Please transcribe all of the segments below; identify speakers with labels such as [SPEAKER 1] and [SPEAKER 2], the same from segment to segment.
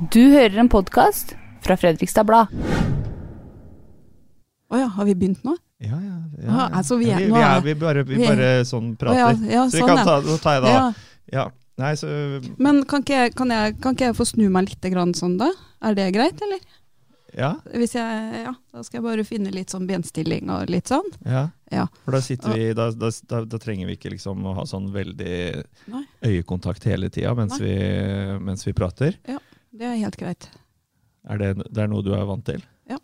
[SPEAKER 1] Du hører en podkast fra Fredrikstad Blad.
[SPEAKER 2] Å ja, har vi begynt nå?
[SPEAKER 3] Ja, ja. ja,
[SPEAKER 2] Ah, altså, vi er-
[SPEAKER 3] vi, vi,
[SPEAKER 2] er-
[SPEAKER 3] vi bare, vi
[SPEAKER 2] vi-
[SPEAKER 3] bare sånn
[SPEAKER 2] Å
[SPEAKER 3] prater.
[SPEAKER 2] ja, ja,
[SPEAKER 3] så vi
[SPEAKER 2] sånn,
[SPEAKER 3] kan ta, så tar jeg da.
[SPEAKER 2] ja.
[SPEAKER 3] Ja. Nei, så
[SPEAKER 2] Men kan ikke, jeg, kan, jeg, kan ikke jeg få snu meg litt grann sånn, da? Er det greit, eller?
[SPEAKER 3] Ja.
[SPEAKER 2] Hvis jeg, ja, Da skal jeg bare finne litt sånn benstilling og litt sånn.
[SPEAKER 3] ja.
[SPEAKER 2] Ja.
[SPEAKER 3] For da sitter vi da, da, da, da trenger vi ikke liksom å ha sånn veldig
[SPEAKER 2] Nei.
[SPEAKER 3] øyekontakt hele tida mens, vi- mens vi prater.
[SPEAKER 2] Det er helt greit.
[SPEAKER 3] Er det, det er noe du er vant til?
[SPEAKER 2] Ja.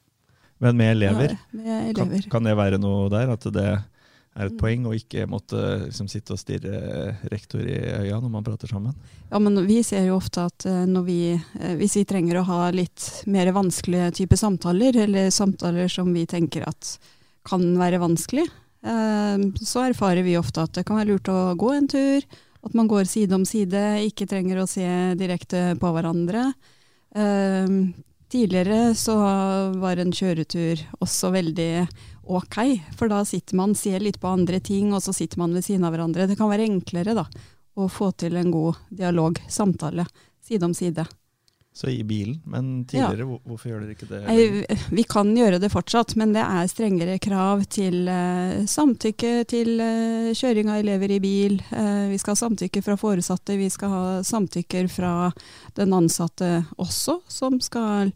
[SPEAKER 3] Men med elever,
[SPEAKER 2] Ja, Med
[SPEAKER 3] kan,
[SPEAKER 2] elever.
[SPEAKER 3] kan det være noe der? At det er et
[SPEAKER 2] Mm.
[SPEAKER 3] poeng å ikke måtte liksom, sitte og stirre rektor i øya når man prater sammen?
[SPEAKER 2] Ja, men vi ser jo ofte at eh, vi, eh, hvis vi trenger å ha litt mer vanskelige typer samtaler, eller samtaler som vi tenker at kan være vanskelig, eh, så erfarer vi ofte at det kan være lurt å gå en tur, at man går side om side, ikke trenger å se direkte på hverandre. Eh, Tidligere så var en kjøretur også veldig ok, for da sitter man, ser litt på andre ting, og så sitter man ved siden av hverandre. Det kan være enklere da, å få til en god dialog, samtale, side om side.
[SPEAKER 3] Så i bilen, men tidligere, ja. hvorfor gjør dere ikke det?
[SPEAKER 2] Nei, Vi kan gjøre det fortsatt, men det er strengere krav til uh, samtykke til uh, kjøring av elever i bil. Uh, vi skal ha samtykke fra foresatte, vi skal ha samtykker fra den ansatte også, som skal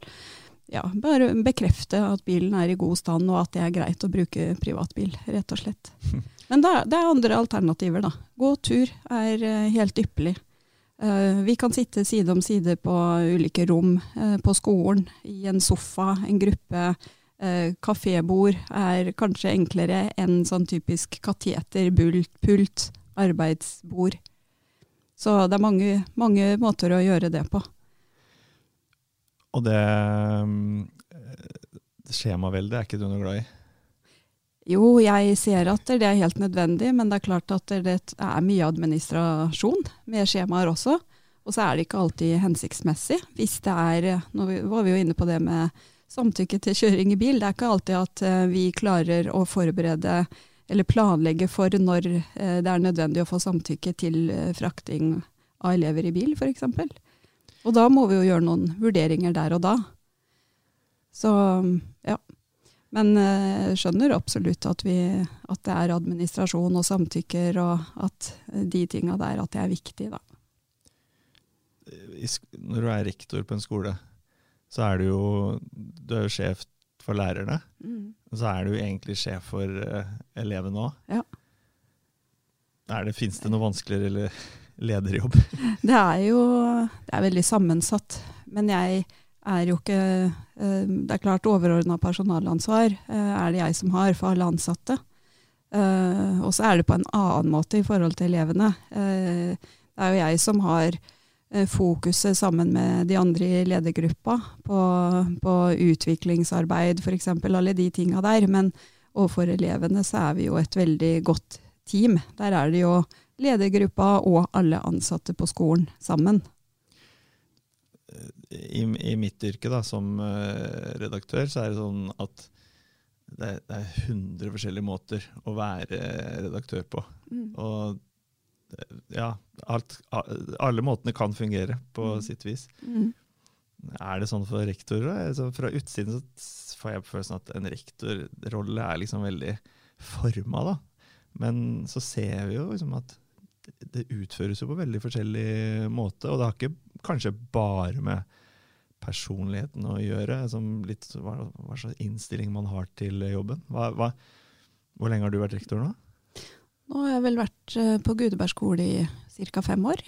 [SPEAKER 2] ja, bare bekrefte at bilen er i god stand, og at det er greit å bruke privatbil, rett og slett. Men er, det er andre alternativer, da. Gå tur er helt ypperlig. Eh, vi kan sitte side om side på ulike rom eh, på skolen, i en sofa, en gruppe. Uh, Kafébord er kanskje enklere enn sånn typisk kateter, pult, arbeidsbord. Så det er mange, mange måter å gjøre det på.
[SPEAKER 3] Og det skjemaveldet er ikke du noe glad i?
[SPEAKER 2] Jo, jeg ser at det er helt nødvendig, men det er klart at det er mye administrasjon med skjemaer også. Og så er det ikke alltid hensiktsmessig. Hvis det er, nå var vi jo inne på det med samtykke til kjøring i bil, det er ikke alltid at eh, vi klarer å forberede eller planlegge for når eh, det er nødvendig å få samtykke til eh, frakting av elever i bil, f.eks. Og da må vi jo gjøre noen vurderinger der og da. Så ja. Men jeg uh, skjønner absolutt at, vi, at, det er administrasjon og samtykker, og at de tinga der at det er viktig, da.
[SPEAKER 3] Når du er rektor på en skole, så er du jo, du er jo sjef for lærerne.
[SPEAKER 2] Mm.
[SPEAKER 3] Så er du egentlig sjef for uh, elevene òg.
[SPEAKER 2] Ja.
[SPEAKER 3] Fins det noe vanskeligere eller lederjobb?
[SPEAKER 2] Det er jo det er veldig sammensatt. Men jeg er jo ikke eh, Det er klart overordna personalansvar eh, er det jeg som har for alle ansatte. Eh, og så er det på en annen måte i forhold til elevene. Det er jo jeg som har fokuset sammen med de andre i ledergruppa på, på utviklingsarbeid, f.eks. Alle de tinga der. Men overfor elevene så er vi jo et veldig godt team. Der er det jo ledergruppa og alle ansatte på skolen sammen.
[SPEAKER 3] I, I mitt yrke da, som eh, redaktør, så er det sånn at det, er- det er 100 forskjellige måter å være redaktør på. Og ja, alt, alle måtene kan fungere på
[SPEAKER 2] Mm.
[SPEAKER 3] sitt vis.
[SPEAKER 2] Mm.
[SPEAKER 3] Er det sånn for rektorer? Altså, fra utsiden så får jeg følelsen at en rektorrolle er liksom veldig forma, da. Men så ser vi jo liksom at det utføres jo på veldig forskjellig måte, og det har ikke kanskje bare med personligheten å gjøre, som litt hva, hva slags innstilling man har til jobben. Hva, hva, hvor lenge har du vært rektor nå?
[SPEAKER 2] Nå har jeg vel vært eh, på Gudeberg skole i ca. fem år.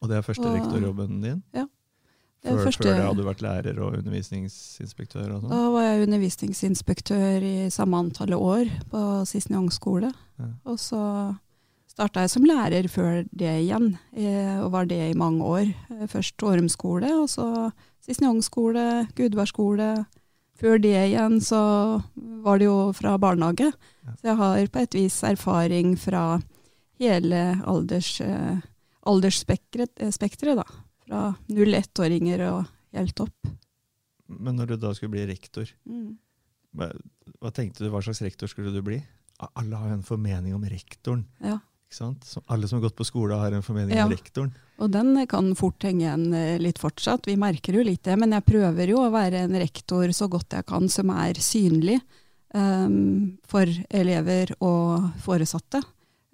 [SPEAKER 3] Og det er første
[SPEAKER 2] Og-
[SPEAKER 3] rektorjobben din?
[SPEAKER 2] Det er
[SPEAKER 3] Før,
[SPEAKER 2] første-
[SPEAKER 3] før det hadde du vært lærer og undervisningsinspektør og sånn?
[SPEAKER 2] Da var jeg undervisningsinspektør i samme antallet år på Sisnjong skole.
[SPEAKER 3] Ja.
[SPEAKER 2] Og så starta jeg som lærer før det igjen, eh, og var det i mange år. Eh, Først Årum skole, og så Sisnjong skole, Gudvær skole. Før det igjen så var det jo fra barnehage. Så jeg har på et vis erfaring fra hele alders, eh, aldersspekteret, eh, da. Fra 0-1-åringer og helt opp.
[SPEAKER 3] Men når du da skulle bli rektor,
[SPEAKER 2] Mm.
[SPEAKER 3] hva, hva tenkte du, hva slags rektor skulle du bli? Alle har jo en formening om rektoren.
[SPEAKER 2] Ja.
[SPEAKER 3] Ikke sant? Alle som har gått på skole, har en formening
[SPEAKER 2] Ja.
[SPEAKER 3] om rektoren.
[SPEAKER 2] Og den kan fort henge igjen eh, litt fortsatt. Vi merker jo litt det, men jeg prøver jo å være en rektor så godt jeg kan som er synlig um, for elever og foresatte.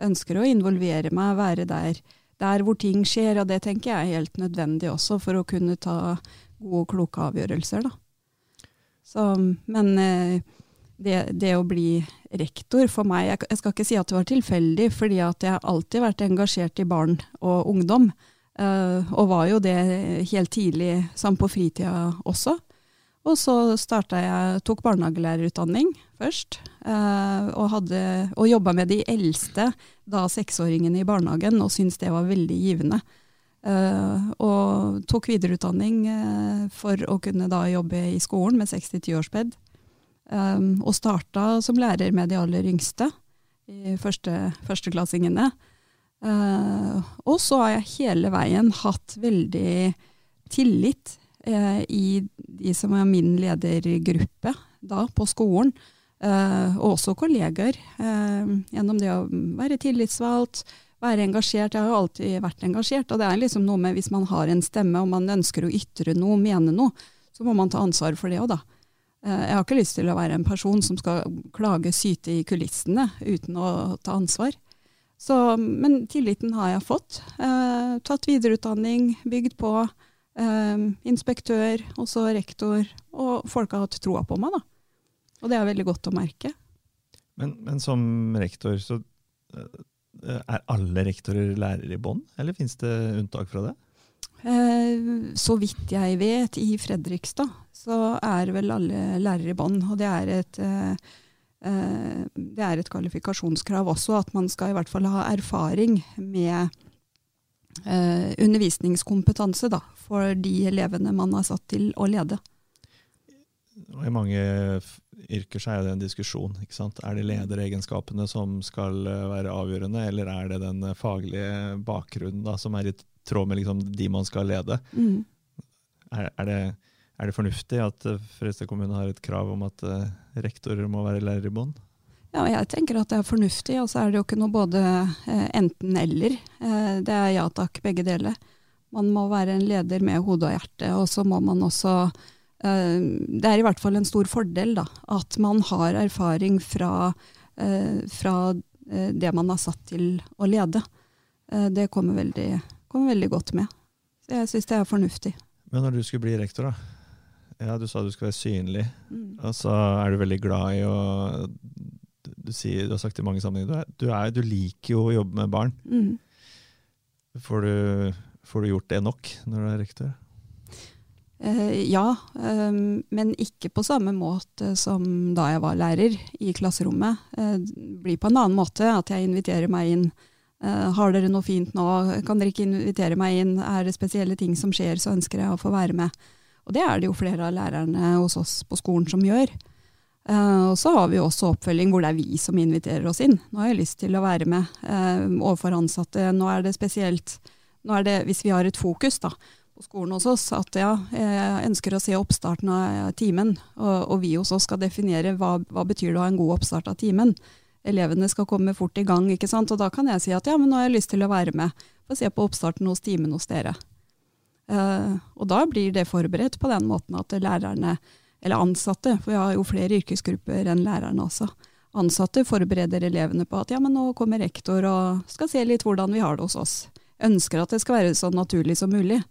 [SPEAKER 2] Ønsker å involvere meg, være der, der hvor ting skjer, og det tenker jeg er helt nødvendig også for å kunne ta gode og kloke avgjørelser. Da. Så, men eh, det, det å bli rektor for meg, jeg, skal ikke si at det var tilfeldig, fordi at jeg har alltid vært engasjert i barn og ungdom. Eh, og var jo det helt tidlig, samt på fritida også. Og så starta jeg, tok barnehagelærerutdanning først, eh, og, hadde- og jobba med de eldste, da seksåringene i barnehagen, og syntes det var veldig givende. Eh, og tok videreutdanning for å kunne da jobbe i skolen med 60-10-årsped. Um, og starta som lærer med de aller yngste, i første, førsteklassingene. Uh, og så har jeg hele veien hatt veldig tillit eh, i de som er min ledergruppe da på skolen, eh, og også kolleger. eh, gjennom det å være tillitsvalgt, være engasjert. Jeg har jo alltid vært engasjert, og det er liksom noe med hvis man har en stemme og man ønsker å ytre noe, mene noe, så må man ta ansvar for det òg, da. Eh, Jeg har ikke lyst til å være en person som skal klage, syte i kulissene uten å ta ansvar. Så, men tilliten har jeg fått. Eh, tatt videreutdanning, bygd på. Eh, inspektør, også rektor. Og folk har hatt troa på meg, da. Og det er veldig godt å merke.
[SPEAKER 3] Men, men som rektor, så eh, er alle rektorer lærere i bånn, eller fins det unntak fra det?
[SPEAKER 2] Eh, så vidt jeg vet, i Fredrikstad så er vel alle lærere i bånn. Og det er et eh, eh, det er et kvalifikasjonskrav også, at man skal i hvert fall ha erfaring med eh, undervisningskompetanse da, for de elevene man er satt til å lede.
[SPEAKER 3] I mange yrker så er det en diskusjon. ikke sant? Er det lederegenskapene som skal eh, være avgjørende, eller er det den eh, faglige bakgrunnen da, som er i tråd med liksom, de man skal lede?
[SPEAKER 2] Mm.
[SPEAKER 3] Er, er, det, er det fornuftig at eh, Fredrikstad kommune har et krav om at eh, rektorer må være lærere i bånd?
[SPEAKER 2] Ja, jeg tenker at det er fornuftig, og så er det jo ikke noe både eh, enten-eller. Det er ja takk, begge deler. Man må være en leder med hode og hjerte, og så må man også Det er i hvert fall en stor fordel da, at man har erfaring fra, fra det man er satt til å lede. Det kommer veldig, kommer veldig godt med. Så jeg syns det er fornuftig.
[SPEAKER 3] Men når du skulle bli rektor, da. Ja, Du sa du skulle være synlig,
[SPEAKER 2] Mm.
[SPEAKER 3] og så er du veldig glad i å Du, sier, du har sagt i mange sammenhenger du, er, du, er, du liker jo å jobbe med barn.
[SPEAKER 2] Mm.
[SPEAKER 3] Får du, får du gjort det nok når du er rektor?
[SPEAKER 2] Eh, ja, um, men ikke på samme måte som da jeg var lærer i klasserommet. Eh, det blir på en annen måte at jeg inviterer meg inn. Uh, har dere noe fint nå? Kan dere ikke invitere meg inn? Er det spesielle ting som skjer, så ønsker jeg å få være med. Og det er det jo flere av lærerne hos oss på skolen som gjør. Uh, og så har vi også oppfølging hvor det er vi som inviterer oss inn. Nå har jeg lyst til å være med uh, overfor ansatte. Nå er det spesielt er det, Hvis vi har et fokus da, på skolen hos oss, at ja, jeg ønsker å se oppstarten av timen, og, og vi hos oss skal definere hva, hva betyr det å ha en god oppstart av timen. Elevene skal komme fort i gang, ikke sant? og da kan jeg si at ja, men nå har jeg lyst til å være med. Få se på oppstarten hos timen hos dere. Eh, og da blir det forberedt på den måten at lærerne, eller ansatte, for vi har jo flere yrkesgrupper enn lærerne også, ansatte forbereder elevene på at ja, men nå kommer rektor og skal se litt hvordan vi har det hos oss. Ønsker at det skal være så naturlig som mulig.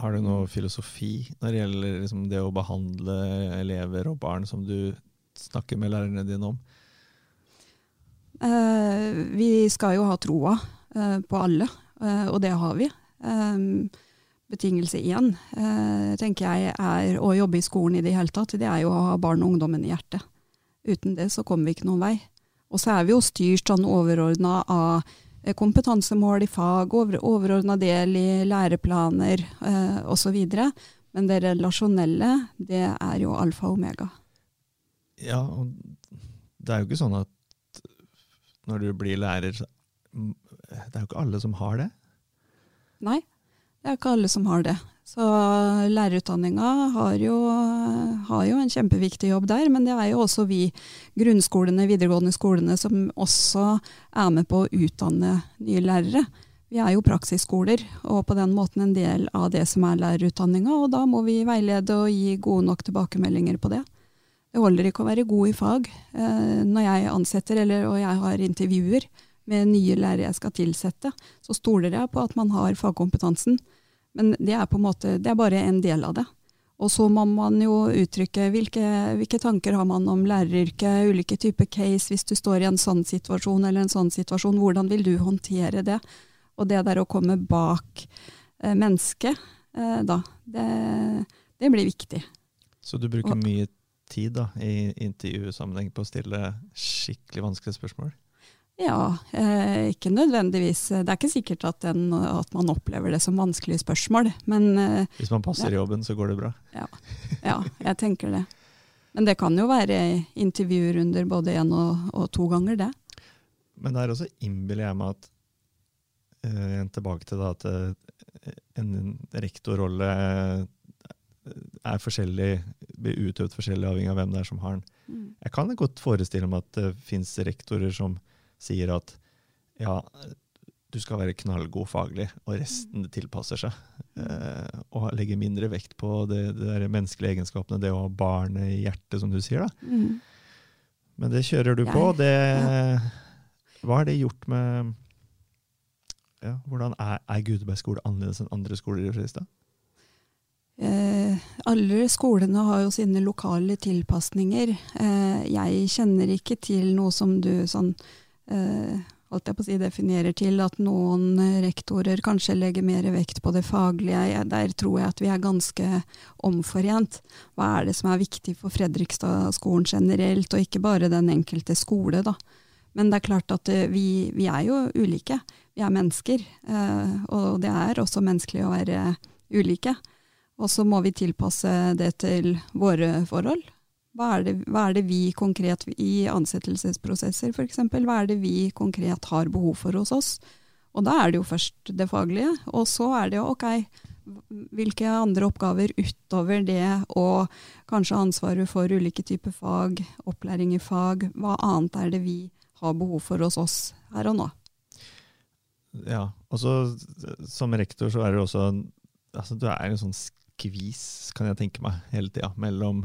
[SPEAKER 3] Har du noe filosofi når det gjelder liksom det å behandle elever og barn som du snakker med lærerne dine om?
[SPEAKER 2] Eh, vi skal jo ha troa eh, på alle, eh, og det har vi. Eh, betingelse igjen, eh, tenker jeg er å jobbe i skolen i det hele tatt. Det er jo å ha barn og ungdommen i hjertet. Uten det så kommer vi ikke noen vei. Og så er vi jo styrt sånn overordna av eh, kompetansemål i fag, over, overordna del i læreplaner eh, osv. Men det relasjonelle, det er jo alfa og omega.
[SPEAKER 3] Ja, og det er jo ikke sånn at når du blir lærer Det er jo ikke alle som har det.
[SPEAKER 2] Nei, det er ikke alle som har det. Så lærerutdanninga har har jo en kjempeviktig jobb der, men det er jo også vi grunnskolene, videregående skolene, som også er med på å utdanne nye lærere. Vi er jo praksisskoler, og på den måten en del av det som er lærerutdanninga, og da må vi veilede og gi gode nok tilbakemeldinger på det. Det holder ikke å være god i fag. Eh, når jeg ansetter, eller, og jeg har intervjuer med nye lærere jeg skal tilsette, så stoler jeg på at man har fagkompetansen. Men det er på en måte, det er bare en del av det. Og så må man jo uttrykke hvilke, hvilke tanker har man om læreryrket, ulike typer case, hvis du står i en sånn situasjon eller en sånn situasjon, hvordan vil du håndtere det? Og det der å komme bak eh, mennesket, eh, da, det, det, blir viktig.
[SPEAKER 3] Så du bruker mye tid da, i intervjusammenheng på å stille skikkelig vanskelige spørsmål?
[SPEAKER 2] Ja, eh, ikke nødvendigvis. Det er ikke sikkert at, den, at, man opplever det som vanskelige spørsmål, men eh,
[SPEAKER 3] Hvis man passer ja. jobben, så går det bra?
[SPEAKER 2] Ja, ja, jeg tenker det. Men det kan jo være intervjurunder både én og, og, to ganger, det.
[SPEAKER 3] Men det er også innbiller jeg meg at uh, Tilbake til da, at uh, en rektorrolle er forskjellig, blir utøvd forskjellig avhengig av hvem det er som har den. Mm. Jeg kan godt forestille meg at det fins rektorer som sier at ja, du skal være knallgod faglig, og resten tilpasser seg. Eh, og legger mindre vekt på det de menneskelige egenskapene, det å ha barnet i hjertet, som du sier. da. Mm. Men det kjører du på. Det, hva har det gjort med ja, Hvordan er, er Gudeberg skole annerledes enn andre skoler i Fredrikstad?
[SPEAKER 2] Eh, alle skolene har jo sine lokale tilpasninger. Eh, jeg kjenner ikke til noe som du sånn holdt jeg på å si, definerer til at noen rektorer kanskje legger mer vekt på det faglige. Der tror jeg at vi er ganske omforent. Hva er det som er viktig for Fredrikstad-skolen generelt, og ikke bare den enkelte skole, da. Men det er klart at vi, vi er jo ulike. Vi er mennesker, og det er også menneskelig å være ulike. Og så må vi tilpasse det til våre forhold. Hva er, det, hva er det vi konkret i ansettelsesprosesser f.eks., hva er det vi konkret har behov for hos oss? Og da er det jo først det faglige, og så er det jo ok, hvilke andre oppgaver utover det og kanskje ansvaret for ulike typer fag, opplæring i fag, hva annet er det vi har behov for hos oss her og nå?
[SPEAKER 3] Ja, og så som rektor så er det også altså Du er en sånn skvis, kan jeg tenke meg, hele tida. Mellom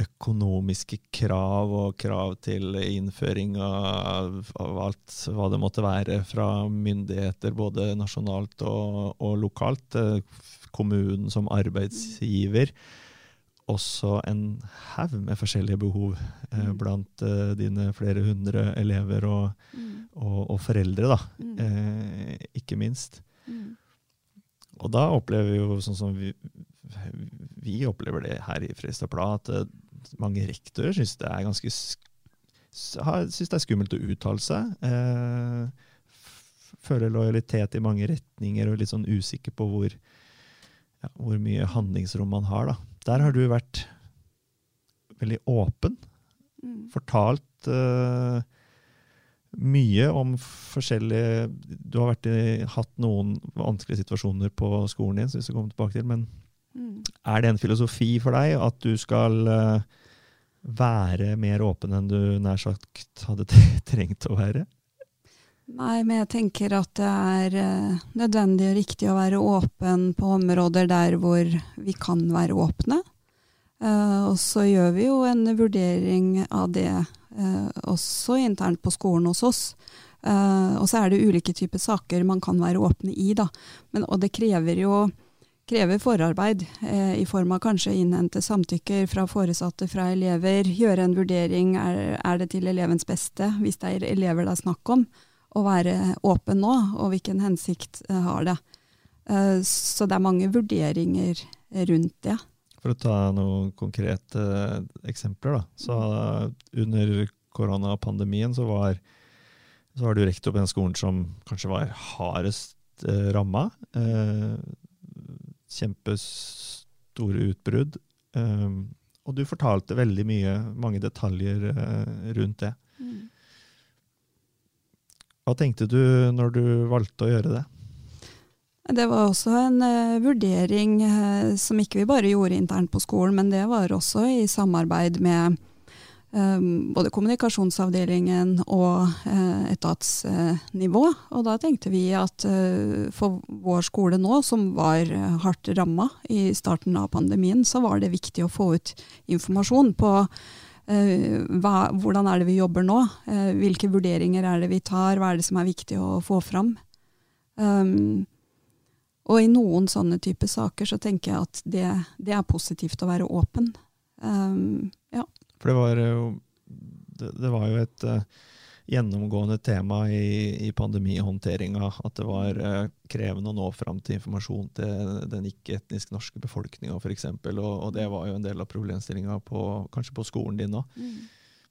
[SPEAKER 3] økonomiske krav og krav til innføring av, av, alt hva det måtte være fra myndigheter, både nasjonalt og, og lokalt. Kommunen som arbeidsgiver. Også en haug med forskjellige behov eh, mm. blant eh, dine flere hundre elever og, mm. og, og foreldre, da. Mm. Eh, ikke minst. Mm. Og da opplever vi jo sånn som vi, vi opplever det her i Fristad Blad, at uh, mange rektorer syns det er ganske synes det er skummelt å uttale seg. Eh, føler lojalitet i mange retninger og er litt sånn usikker på hvor, ja, hvor mye handlingsrom man har. Da. Der har du vært veldig åpen. Mm. Fortalt eh, mye om forskjellige Du har i, hatt noen vanskelige situasjoner på skolen din, som vi skal komme tilbake til, men mm. er det en filosofi for deg at du skal uh, være mer åpen enn du nær sagt hadde trengt å være?
[SPEAKER 2] Nei, men jeg tenker at det er uh, nødvendig og riktig å være åpen på områder der hvor vi kan være åpne. Uh, og så gjør vi jo en vurdering av det Eh, også internt på skolen hos oss. Eh, og så er det ulike typer saker man kan være åpne i, da. Men, og det krever jo krever forarbeid eh, i form av kanskje innhente samtykker fra foresatte, fra elever, gjøre en vurdering er, er det til elevens beste, hvis det er elever det er snakk om, å være åpen nå, og hvilken hensikt eh, har det. Eh, så det er mange vurderinger rundt det.
[SPEAKER 3] For å ta noen konkrete eh, eksempler. Da. Så under koronapandemien så var, så var du rektor på den skolen som kanskje var hardest eh, ramma. Kjempestore utbrudd. Um, og du fortalte veldig mye, mange detaljer uh, rundt det. Mm. Hva tenkte du når du valgte å gjøre det?
[SPEAKER 2] Det var også en uh, vurdering uh, som ikke vi bare gjorde internt på skolen, men det var også i samarbeid med både kommunikasjonsavdelingen og uh, etatsnivå. og da tenkte vi at for vår skole nå, som var hardt ramma i starten av pandemien, så var det viktig å få ut informasjon på hva, hvordan er det vi jobber nå? hvilke vurderinger er det vi tar? Hva er det som er viktig å få fram? Um, og i noen sånne type saker så tenker jeg at det, det er positivt å være åpen. Um, ja.
[SPEAKER 3] For det var jo, det, det var jo et uh, gjennomgående tema i, i pandemihåndteringa at det var uh, krevende å nå fram til informasjon til den ikke-etnisk norske befolkninga f.eks. Og, og det var jo en del av problemstillinga kanskje på skolen din òg. Mm.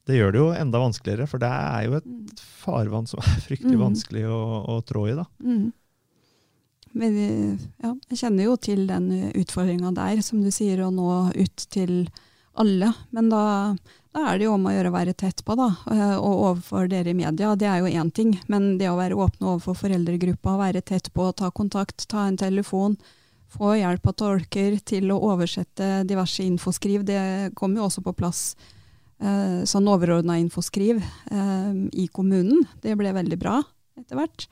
[SPEAKER 3] Det gjør det jo enda vanskeligere, for det er jo et mm. farvann som er fryktelig mm. vanskelig å, å trå i. da. Mm.
[SPEAKER 2] Men ja, jeg kjenner jo til den utfordringa der, som du sier, å nå ut til alle. Men da, da er det jo om å gjøre å være tett på, da. Eh, og overfor dere i media, det er jo én ting. Men det å være åpne overfor foreldregruppa, være tett på, ta kontakt, ta en telefon, få hjelp av tolker til å oversette diverse infoskriv, det kom jo også på plass. Eh, sånn overordna infoskriv eh, i kommunen. Det ble veldig bra etter hvert.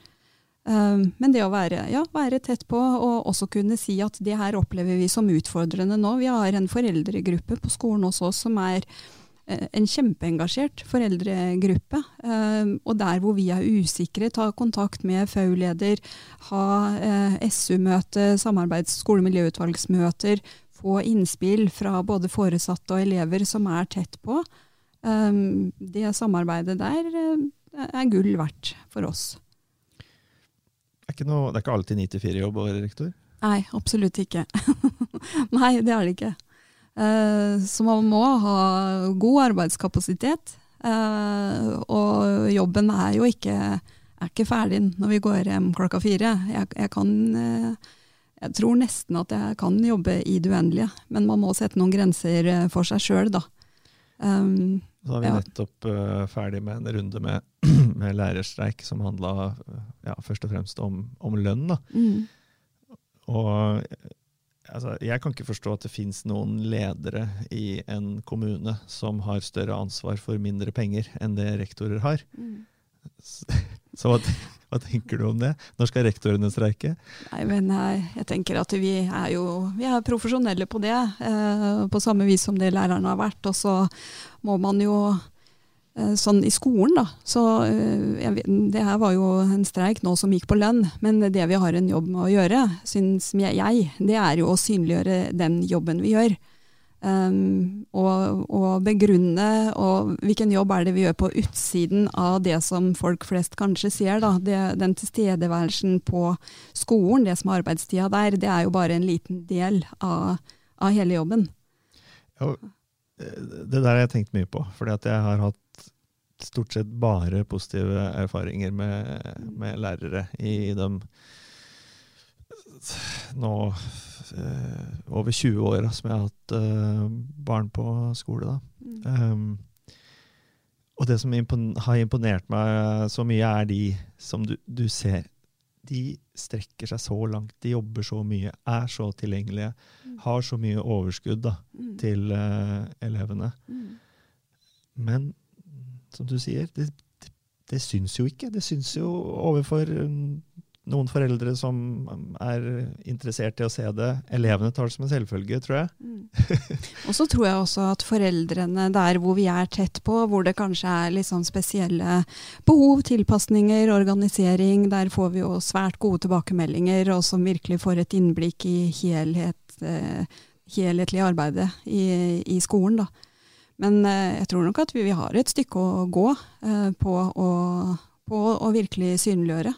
[SPEAKER 2] Ehm, men det å være, ja, være, tett på og også kunne si at det her opplever vi som utfordrende nå. Vi har en foreldregruppe på skolen hos oss som er eh, en kjempeengasjert foreldregruppe. Ehm, og der hvor vi er usikre, ta kontakt med FAU-leder, ha eh, SU-møte, samarbeids- og skolemiljøutvalgsmøter, få innspill fra både foresatte og elever som er tett på. Ehm, det samarbeidet der eh, er gull verdt for oss
[SPEAKER 3] ikke noe, det er ikke alltid 9-4-jobb å være rektor?
[SPEAKER 2] Nei, absolutt ikke. Nei, det er det ikke. Uh, så man må ha god arbeidskapasitet. Uh, og jobben er jo ikke, er ikke, ferdig når vi går hjem klokka fire. Jeg, jeg, kan uh, Jeg tror nesten at jeg kan jobbe i det uendelige, men man må sette noen grenser for seg sjøl, da.
[SPEAKER 3] Um, så er vi nettopp ferdig med en runde med, med lærerstreik som handla ja, først og fremst om, om lønn. Mm. Og altså, jeg kan ikke forstå at det fins noen ledere i en kommune som har større ansvar for mindre penger enn det rektorer har. Mm. Så, så hva, hva, tenker du om det? Når skal rektorene streike?
[SPEAKER 2] Nei, men jeg, tenker at vi er jo vi er profesjonelle på det, eh, på samme vis som det lærerne har vært. Og så må man jo Sånn i skolen, da. Så eh, jeg, det her var jo en streik nå som gikk på lønn, men det vi har en jobb med å gjøre, syns jeg, det er jo å synliggjøre den jobben vi gjør. Um, og, og, begrunne og hvilken jobb er det vi gjør på utsiden av det som folk flest kanskje ser. Da. Det, den tilstedeværelsen på skolen, det som er arbeidstida der, det er jo bare en liten del av, av hele jobben.
[SPEAKER 3] Ja, det der har jeg tenkt mye på, fordi at jeg har hatt stort sett bare positive erfaringer med, med lærere i de nå eh, over 20 åra som jeg har hatt eh, barn på skole. Mm. Um, og det som impon har imponert meg så mye, er de som du, du, ser. De strekker seg så langt, de jobber så mye, er så tilgjengelige. Mm. Har så mye overskudd da, mm. til eh, elevene. Mm. Men som du sier, det, det, det, syns jo ikke. Det syns jo overfor um, noen foreldre som er interessert i å se det. Elevene tar det som en selvfølge, tror jeg.
[SPEAKER 2] Mm. Og så tror jeg også at foreldrene der hvor vi er tett på, hvor det kanskje er litt sånn spesielle behov, tilpasninger, organisering, der får vi jo svært gode tilbakemeldinger, og som virkelig får et innblikk i helhet, eh, helhetlig arbeidet i, i skolen. da. Men eh, jeg tror nok at vi, vi har et stykke å gå eh, på, å, på å virkelig synliggjøre.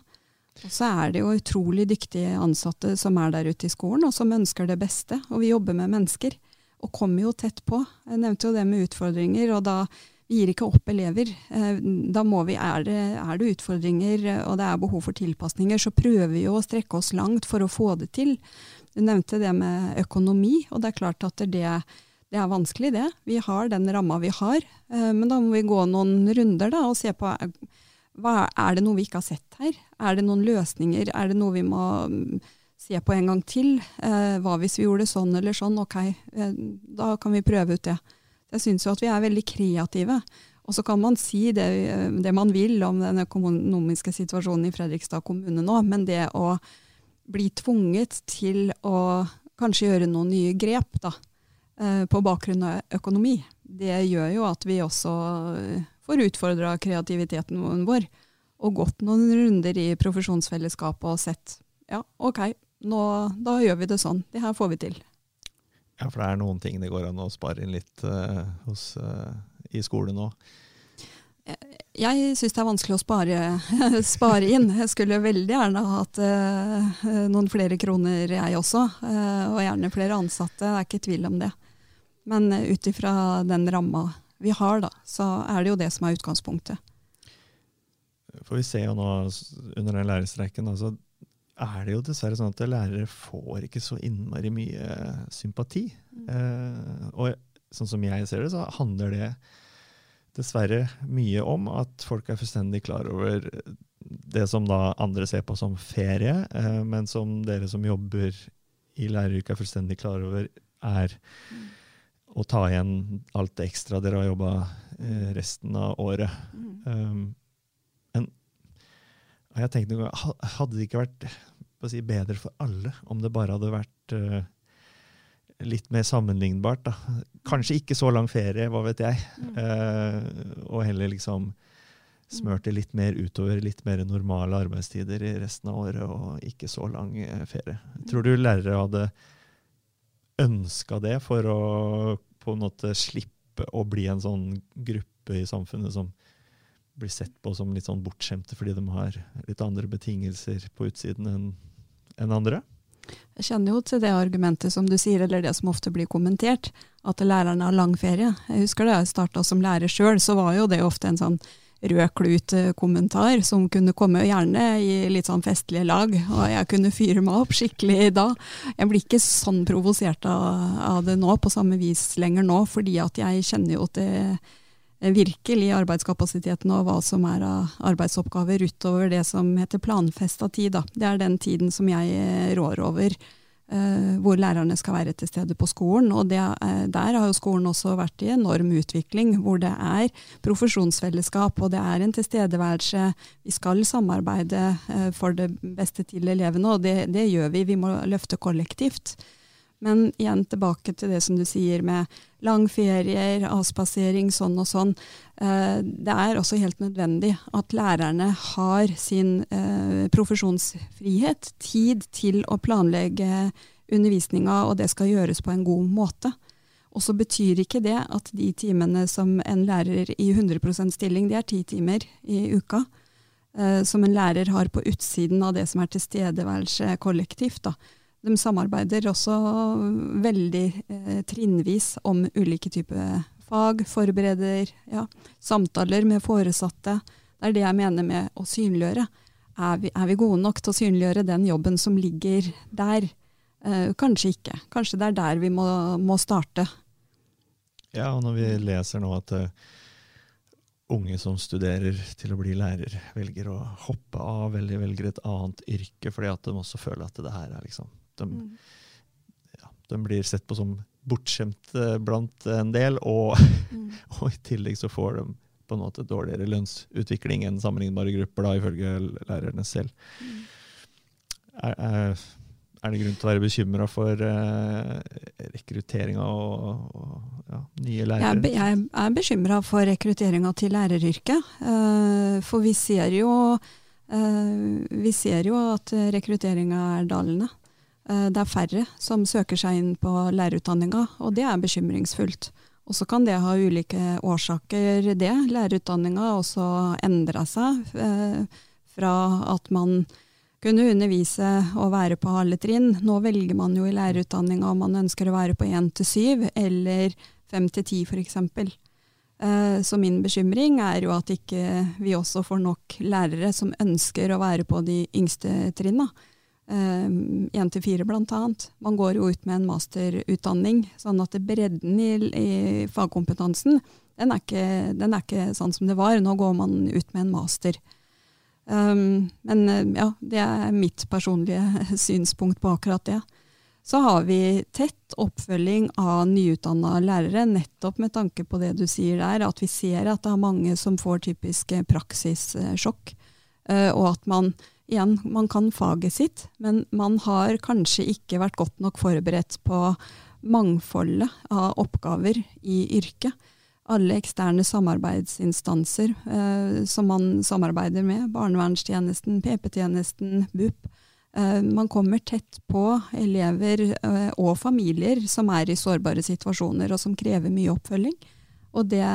[SPEAKER 2] Og så er det jo utrolig dyktige ansatte som er der ute i skolen, og som ønsker det beste. Og vi jobber med mennesker, og kommer jo tett på. Jeg nevnte jo det med utfordringer, og da vi gir ikke opp elever. Eh, da må vi, er det, er det utfordringer og det er behov for tilpasninger, så prøver vi jo å strekke oss langt for å få det til. Du nevnte det med økonomi, og det er klart at det, det er vanskelig, det. Vi har den ramma vi har, eh, men da må vi gå noen runder da, og se på hva, er det noe vi ikke har sett her? Er det noen løsninger? Er det noe vi må mm, se på en gang til. Eh, hva hvis vi gjorde sånn eller sånn? Ok, eh, da kan vi prøve ut det. Jeg syns jo at vi er veldig kreative. Og så kan man si det, det, man vil om den økonomiske situasjonen i Fredrikstad kommune nå, men det å bli tvunget til å kanskje gjøre noen nye grep da, eh, på bakgrunn av økonomi, det gjør jo at vi også får utfordra kreativiteten vår. Og gått noen runder i profesjonsfellesskapet og sett ja, ok, nå, da gjør vi det sånn. Det her får vi til.
[SPEAKER 3] Ja, for det er noen ting det går an å spare inn litt uh, hos, uh, i skolen nå.
[SPEAKER 2] Jeg syns det er vanskelig å spare, spare, inn. Jeg skulle veldig gjerne hatt uh, noen flere kroner, jeg også. Og gjerne flere ansatte, det er ikke tvil om det. Men uh, ut ifra den ramma vi har, da, så er det jo det som er utgangspunktet.
[SPEAKER 3] For vi ser jo nå under den lærerstreiken, så er det jo dessverre sånn at lærere får ikke så innmari mye sympati. Mm. og sånn som jeg ser det, så handler det dessverre mye om at folk er fullstendig klar over det som da andre ser på som ferie, eh, men som dere som jobber i læreryrket er fullstendig klar over, er mm. Å ta igjen alt det ekstra dere har jobba eh, resten av året. Mm. Um, jeg tenkte noen gang, hadde det ikke vært si, bedre for alle om det bare hadde vært uh, litt mer sammenlignbart. Da. Kanskje ikke så lang ferie, hva vet jeg. Mm. uh, og heller liksom smørte litt mer utover litt mer normale arbeidstider i resten av året, og ikke så lang ferie. Tror du lærere hadde ønska det for å på en måte slippe å bli en sånn gruppe i samfunnet som blir sett på som litt sånn bortskjemte fordi de har litt andre betingelser på utsiden enn en andre?
[SPEAKER 2] Jeg kjenner jo til det argumentet som du sier, eller det som ofte blir kommentert, at lærerne har lang ferie. Jeg husker da jeg starta som lærer sjøl, så var jo det ofte en sånn rød klut-kommentar som kunne komme gjerne i litt sånn festlige lag, og jeg kunne fyre meg opp skikkelig da. Jeg blir ikke sånn provosert av, det nå, på samme vis lenger nå, fordi at jeg kjenner jo til virkelig arbeidskapasiteten og hva som er av arbeidsoppgaver utover det som heter planfesta tid. Da. Det er den tiden som jeg rår over, hvor lærerne skal være til stede på skolen. Og det, uh, der har jo skolen også vært i enorm utvikling, hvor det er profesjonsfellesskap og det er en tilstedeværelse. Vi skal samarbeide uh, for det beste til elevene, og det, det gjør vi. Vi må løfte kollektivt. Men igjen tilbake til det som du sier med langferier, avspasering, sånn og sånn. Eh, det er også helt nødvendig at lærerne har sin eh, profesjonsfrihet, tid til å planlegge undervisninga, og det skal gjøres på en god måte. Og så betyr ikke det at de timene som en lærer i 100% stilling, det er ti timer i uka, eh, som en lærer har på utsiden av det som er tilstedeværelse kollektivt. da de samarbeider også veldig eh, trinnvis om ulike typer fag, forbereder ja, samtaler med foresatte. Det er det jeg mener med å synliggjøre. Er vi, er vi gode nok til å synliggjøre den jobben som ligger der? Eh, kanskje ikke. Kanskje det er der vi må, må, starte.
[SPEAKER 3] Ja, og når vi leser nå at uh, unge som studerer til å bli lærer, velger å hoppe av eller velger et annet yrke fordi at de også føler at det her er liksom de, mm. ja, de blir sett på som bortskjemte blant en del, og, mm. og, i tillegg så får de på en måte dårligere lønnsutvikling enn sammenlignbare grupper, da, ifølge lærerne selv. Mm. Er, er, er, det grunn til å være bekymra for uh, rekrutteringa og, og ja, nye lærere?
[SPEAKER 2] Jeg, jeg er bekymra for rekrutteringa til læreryrket. Uh, for vi ser jo Uh, vi ser jo at rekrutteringa er dalende. Eh, det er færre som søker seg inn på lærerutdanninga, og det er bekymringsfullt. Og så kan det ha ulike årsaker, det. Lærerutdanninga har også endra seg eh, fra at man kunne undervise og være på alle trinn. Nå velger man jo i lærerutdanninga om man ønsker å være på én til syv eller fem til ti f.eks. Eh, så min bekymring er jo at ikke vi også får nok lærere som ønsker å være på de yngste trinna. Én eh, til fire, annet. Man går jo ut med en masterutdanning, sånn at bredden i, i fagkompetansen den er, ikke, den er, ikke, sånn som det var. Nå går man ut med en master. Um, men eh, ja, det er mitt personlige synspunkt på akkurat det. Så har vi tett oppfølging av nyutdanna lærere, nettopp med tanke på det du sier der, at vi ser at det er mange som får typiske praksissjokk. Og at man igjen, man kan faget sitt, men man har kanskje ikke vært godt nok forberedt på mangfoldet av oppgaver i yrket alle eksterne samarbeidsinstanser eh, som man samarbeider med, barnevernstjenesten, PP-tjenesten, BUP. Eh, man kommer tett på elever eh, og familier som er i sårbare situasjoner og som krever mye oppfølging. Og det,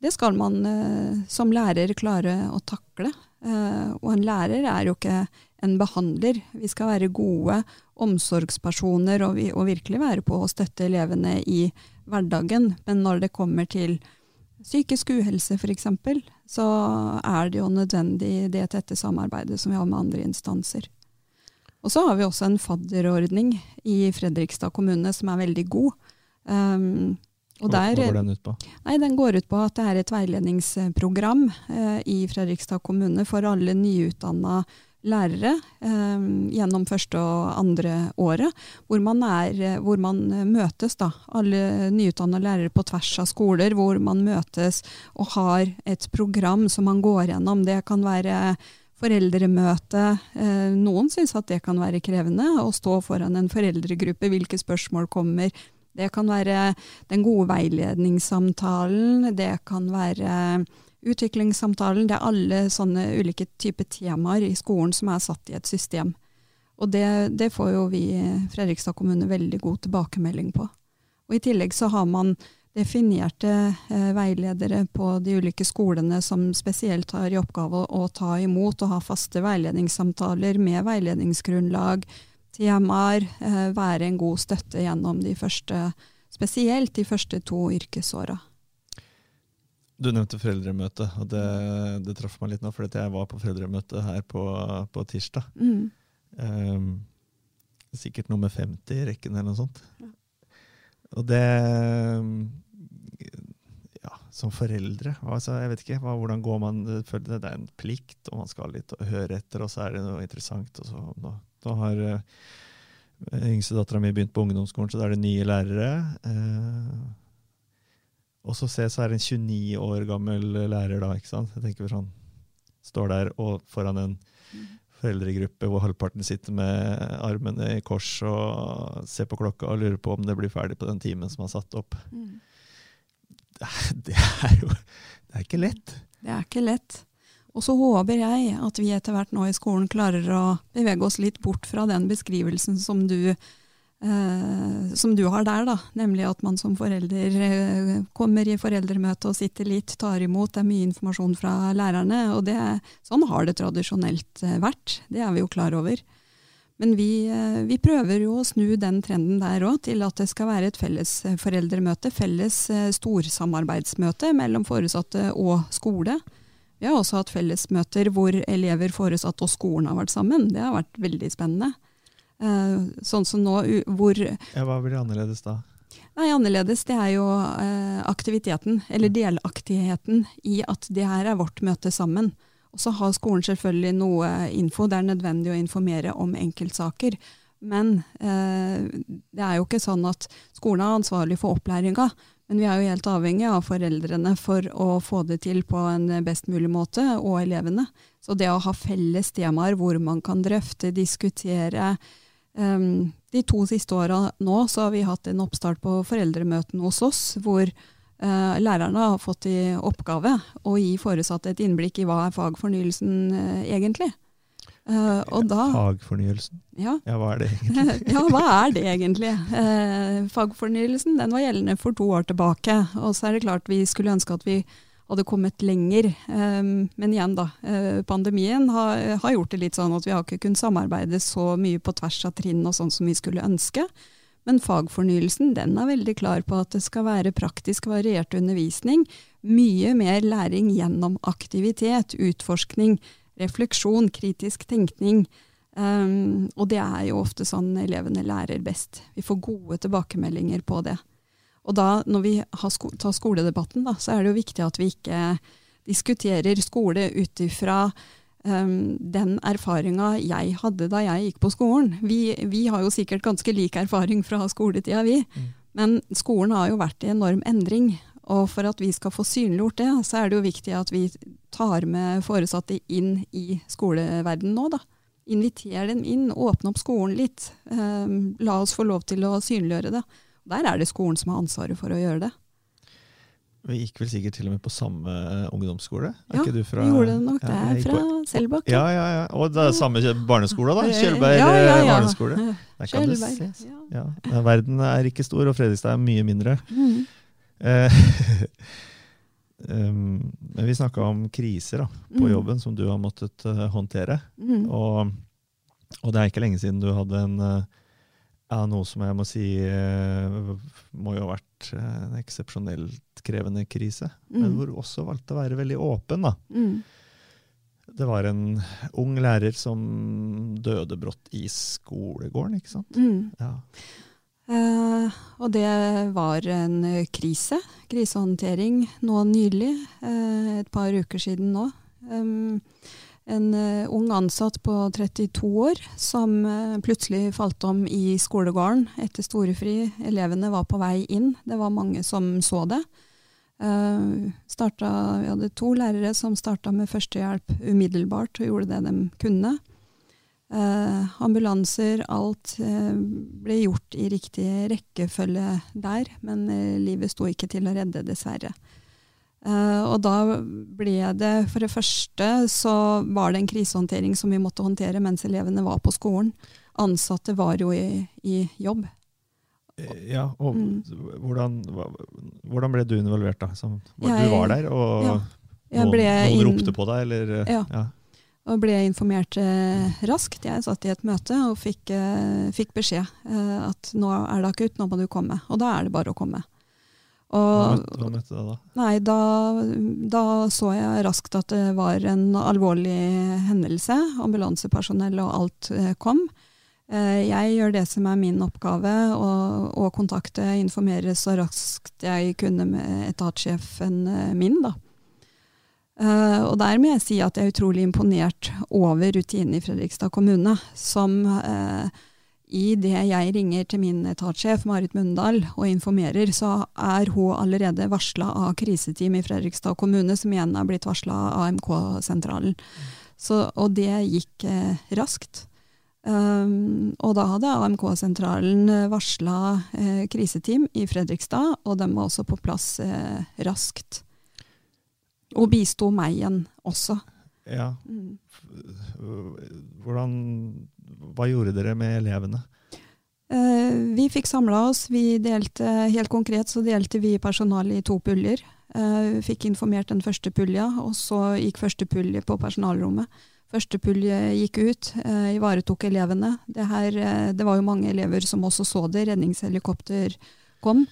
[SPEAKER 2] det skal man eh, som lærer klare å takle. Eh, og en lærer er jo ikke en behandler. Vi skal være gode omsorgspersoner og, vi, og virkelig være på å støtte elevene i hverdagen. Men når det kommer til psykisk uhelse f.eks., så er det jo nødvendig det tette samarbeidet som vi har med andre instanser. Og så har vi også en fadderordning i Fredrikstad kommune som er veldig god. Um,
[SPEAKER 3] og Hva går den ut på?
[SPEAKER 2] Nei, Den går ut på at det er et veiledningsprogram eh, i Fredrikstad kommune for alle nyutdanna lærere eh, gjennom første og andre året, hvor man, er, eh, hvor man møtes, da, alle nyutdanna lærere på tvers av skoler, hvor man møtes og har et program som man går gjennom. Det kan være foreldremøte. Eh, noen syns at det kan være krevende å stå foran en foreldregruppe. Hvilke spørsmål kommer? Det kan være den gode veiledningssamtalen. Det kan være utviklingssamtalen. Det er alle sånne ulike typer temaer i skolen som er satt i et system. Og det, det får jo vi i Fredrikstad kommune veldig god tilbakemelding på. Og I tillegg så har man definerte eh, veiledere på de ulike skolene som spesielt har i oppgave å, å ta imot og ha faste veiledningssamtaler med veiledningsgrunnlag, temaer, eh, være en god støtte gjennom de første, spesielt de første to yrkesåra.
[SPEAKER 3] Du nevnte foreldremøte, og det, det traff meg litt nå, for jeg var på foreldremøte her på, på tirsdag. Mm. Um, sikkert nummer 50 i rekken eller noe sånt. Ja. Og det Ja, som foreldre altså, Jeg vet ikke, hva, hvordan går man Det er en plikt, og man skal litt høre etter, og så er det noe interessant. og så nå, nå har uh, yngstedattera mi begynt på ungdomsskolen, så da er det nye lærere. Uh, og så se, så er det en 29 år gammel lærer da, ikke sant. Jeg tenker sånn, Står der og foran en foreldregruppe hvor halvparten sitter med armene i kors og ser på klokka og lurer på om det blir ferdig på den timen som er satt opp. Mm. Det, det, er jo Det er ikke lett.
[SPEAKER 2] Det er ikke lett. Og så håper jeg at vi etter hvert nå i skolen klarer å bevege oss litt bort fra den beskrivelsen som du eh, som du har der, da. Nemlig at man som forelder uh, kommer i foreldremøte og sitter litt, tar imot. Det er mye informasjon fra lærerne. og det, Sånn har det tradisjonelt uh, vært. Det er vi jo klar over. Men vi, vi prøver jo å snu den trenden der òg, til at det skal være et felles foreldremøte. Felles storsamarbeidsmøte mellom foresatte og skole. Vi har også hatt fellesmøter hvor elever, foresatte og skolen har vært sammen. Det har vært veldig spennende. Uh, sånn som nå, hvor
[SPEAKER 3] ja, Hva blir annerledes da?
[SPEAKER 2] Nei, Annerledes det er jo uh, aktiviteten, eller delaktigheten i at det her er vårt møte sammen. Og så har skolen selvfølgelig noe info. Det er nødvendig å informere om enkeltsaker. Men eh, det er jo ikke sånn at skolen er ansvarlig for opplæringa. Men vi er jo helt avhengig av foreldrene for å få det til på en best mulig måte, og elevene. Så det å ha felles temaer hvor man kan drøfte, diskutere, Um, de to siste åra nå så har vi hatt en oppstart på foreldremøtene hos oss, hvor uh, lærerne har fått i oppgave å gi foresatte et innblikk i hva er fagfornyelsen uh, egentlig.
[SPEAKER 3] Uh, da, fagfornyelsen? Ja. ja. hva er det egentlig?
[SPEAKER 2] ja, hva er det egentlig? fagfornyelsen den var gjeldende for to år tilbake. Og så er det klart vi skulle ønske at vi hadde kommet lenger. Um, men igjen, da. Uh, pandemien har, har, gjort det litt sånn at vi har ikke kunnet samarbeide så mye på tvers av trinn og sånn som vi skulle ønske. Men fagfornyelsen den er veldig klar på at det skal være praktisk variert undervisning. Mye mer læring gjennom aktivitet, utforskning, refleksjon, kritisk tenkning. Um, og det er jo ofte sånn elevene lærer best. Vi får gode tilbakemeldinger på det. Og da, når vi sko tar skoledebatten, da, så er det jo viktig at vi ikke diskuterer skole ut ifra um, den erfaringa jeg hadde da jeg gikk på skolen. Vi, vi har jo sikkert ganske lik erfaring fra skoletida, vi.
[SPEAKER 3] Mm.
[SPEAKER 2] Men skolen har jo vært i enorm endring. Og for at vi skal få synliggjort det, så er det jo viktig at vi tar med foresatte inn i skoleverdenen nå, da. Inviter dem inn, åpne opp skolen litt. Um, la oss få lov til å synliggjøre det. Der er det skolen som har ansvaret for å gjøre det.
[SPEAKER 3] Vi gikk vel sikkert til og med på samme eh, ungdomsskole? Er
[SPEAKER 2] Ja,
[SPEAKER 3] ikke du fra,
[SPEAKER 2] Vi gjorde det nok.
[SPEAKER 3] Ja,
[SPEAKER 2] Det er fra Selbakk.
[SPEAKER 3] Ja, ja, ja. Og det er samme barneskole, da? Kjølberg
[SPEAKER 2] ja, ja, ja.
[SPEAKER 3] barneskole. Der kan
[SPEAKER 2] Kjølberg,
[SPEAKER 3] se.
[SPEAKER 2] ja.
[SPEAKER 3] Ja. Ja, Verden er ikke stor, og Fredrikstad er mye mindre.
[SPEAKER 2] Mm.
[SPEAKER 3] Eh, um, men vi snakka om kriser da, på
[SPEAKER 2] Mm.
[SPEAKER 3] jobben som du har måttet uh, håndtere.
[SPEAKER 2] Mm.
[SPEAKER 3] Og, og det er ikke lenge siden du hadde en uh, ja, noe som jeg må si uh, må jo ha vært en eksepsjonelt krevende krise. Men
[SPEAKER 2] Mm.
[SPEAKER 3] hvor du også valgte å være veldig åpen. da.
[SPEAKER 2] Mm.
[SPEAKER 3] Det var en ung lærer som døde brått i skolegården, ikke sant?
[SPEAKER 2] Mm.
[SPEAKER 3] Ja.
[SPEAKER 2] Eh, og det var en eh, krise, krisehåndtering, nå nylig, eh, et par uker siden nå. Um, en eh, ung ansatt på 32 år som eh, plutselig falt om i skolegården etter storefri. Elevene var på vei inn, det var mange som så det. Eh, starta, vi hadde to lærere som starta med førstehjelp umiddelbart og gjorde det de kunne. Eh, ambulanser, alt eh, ble gjort i riktig rekkefølge der, men eh, livet sto ikke til å redde, dessverre. Eh, og da ble det, for det første så var det en krisehåndtering som vi måtte håndtere mens elevene var på skolen. Ansatte var jo i, i jobb.
[SPEAKER 3] Eh, ja og
[SPEAKER 2] Mm.
[SPEAKER 3] hvordan, hvordan ble du involvert, da? Som, var,
[SPEAKER 2] Jeg-
[SPEAKER 3] du var der, og
[SPEAKER 2] ja,
[SPEAKER 3] noen, noen
[SPEAKER 2] inn-
[SPEAKER 3] ropte på deg, eller?
[SPEAKER 2] Ja.
[SPEAKER 3] ja.
[SPEAKER 2] Og ble informert eh, raskt. Jeg satt i et møte og fikk, eh, fikk beskjed eh, at nå er det akutt, nå må du komme. Og da er det bare å komme. Og,
[SPEAKER 3] hva møtte deg da?
[SPEAKER 2] Nei, da, da så jeg raskt at det var en alvorlig hendelse. Ambulansepersonell og alt eh, kom. Eh, Jeg gjør det som er min oppgave, å- å kontakte, informere så raskt jeg kunne med etatssjefen eh, min. da. Eh, og der må jeg si at jeg er utrolig imponert over rutinene i Fredrikstad kommune, som uh, i det jeg ringer til min etatssjef Marit Mundal og informerer, så er hun allerede varsla av kriseteam i Fredrikstad kommune, som igjen er blitt varsla av AMK-sentralen. Så- Og det gikk eh, raskt. Um, og da hadde AMK-sentralen varsla eh, kriseteam i Fredrikstad, og de var også på plass eh, raskt. Og bisto meg igjen også.
[SPEAKER 3] Ja.
[SPEAKER 2] Mm.
[SPEAKER 3] Hvordan, hva gjorde dere med elevene?
[SPEAKER 2] Eh, vi fikk samla oss. Vi delte, helt konkret så delte vi personalet i to puljer. Eh, fikk informert den første pulja, og så gikk første pulje på personalrommet. Første pulje gikk ut, eh, ivaretok elevene. Det, her, eh, det var jo mange elever som også så det. Redningshelikopter kom.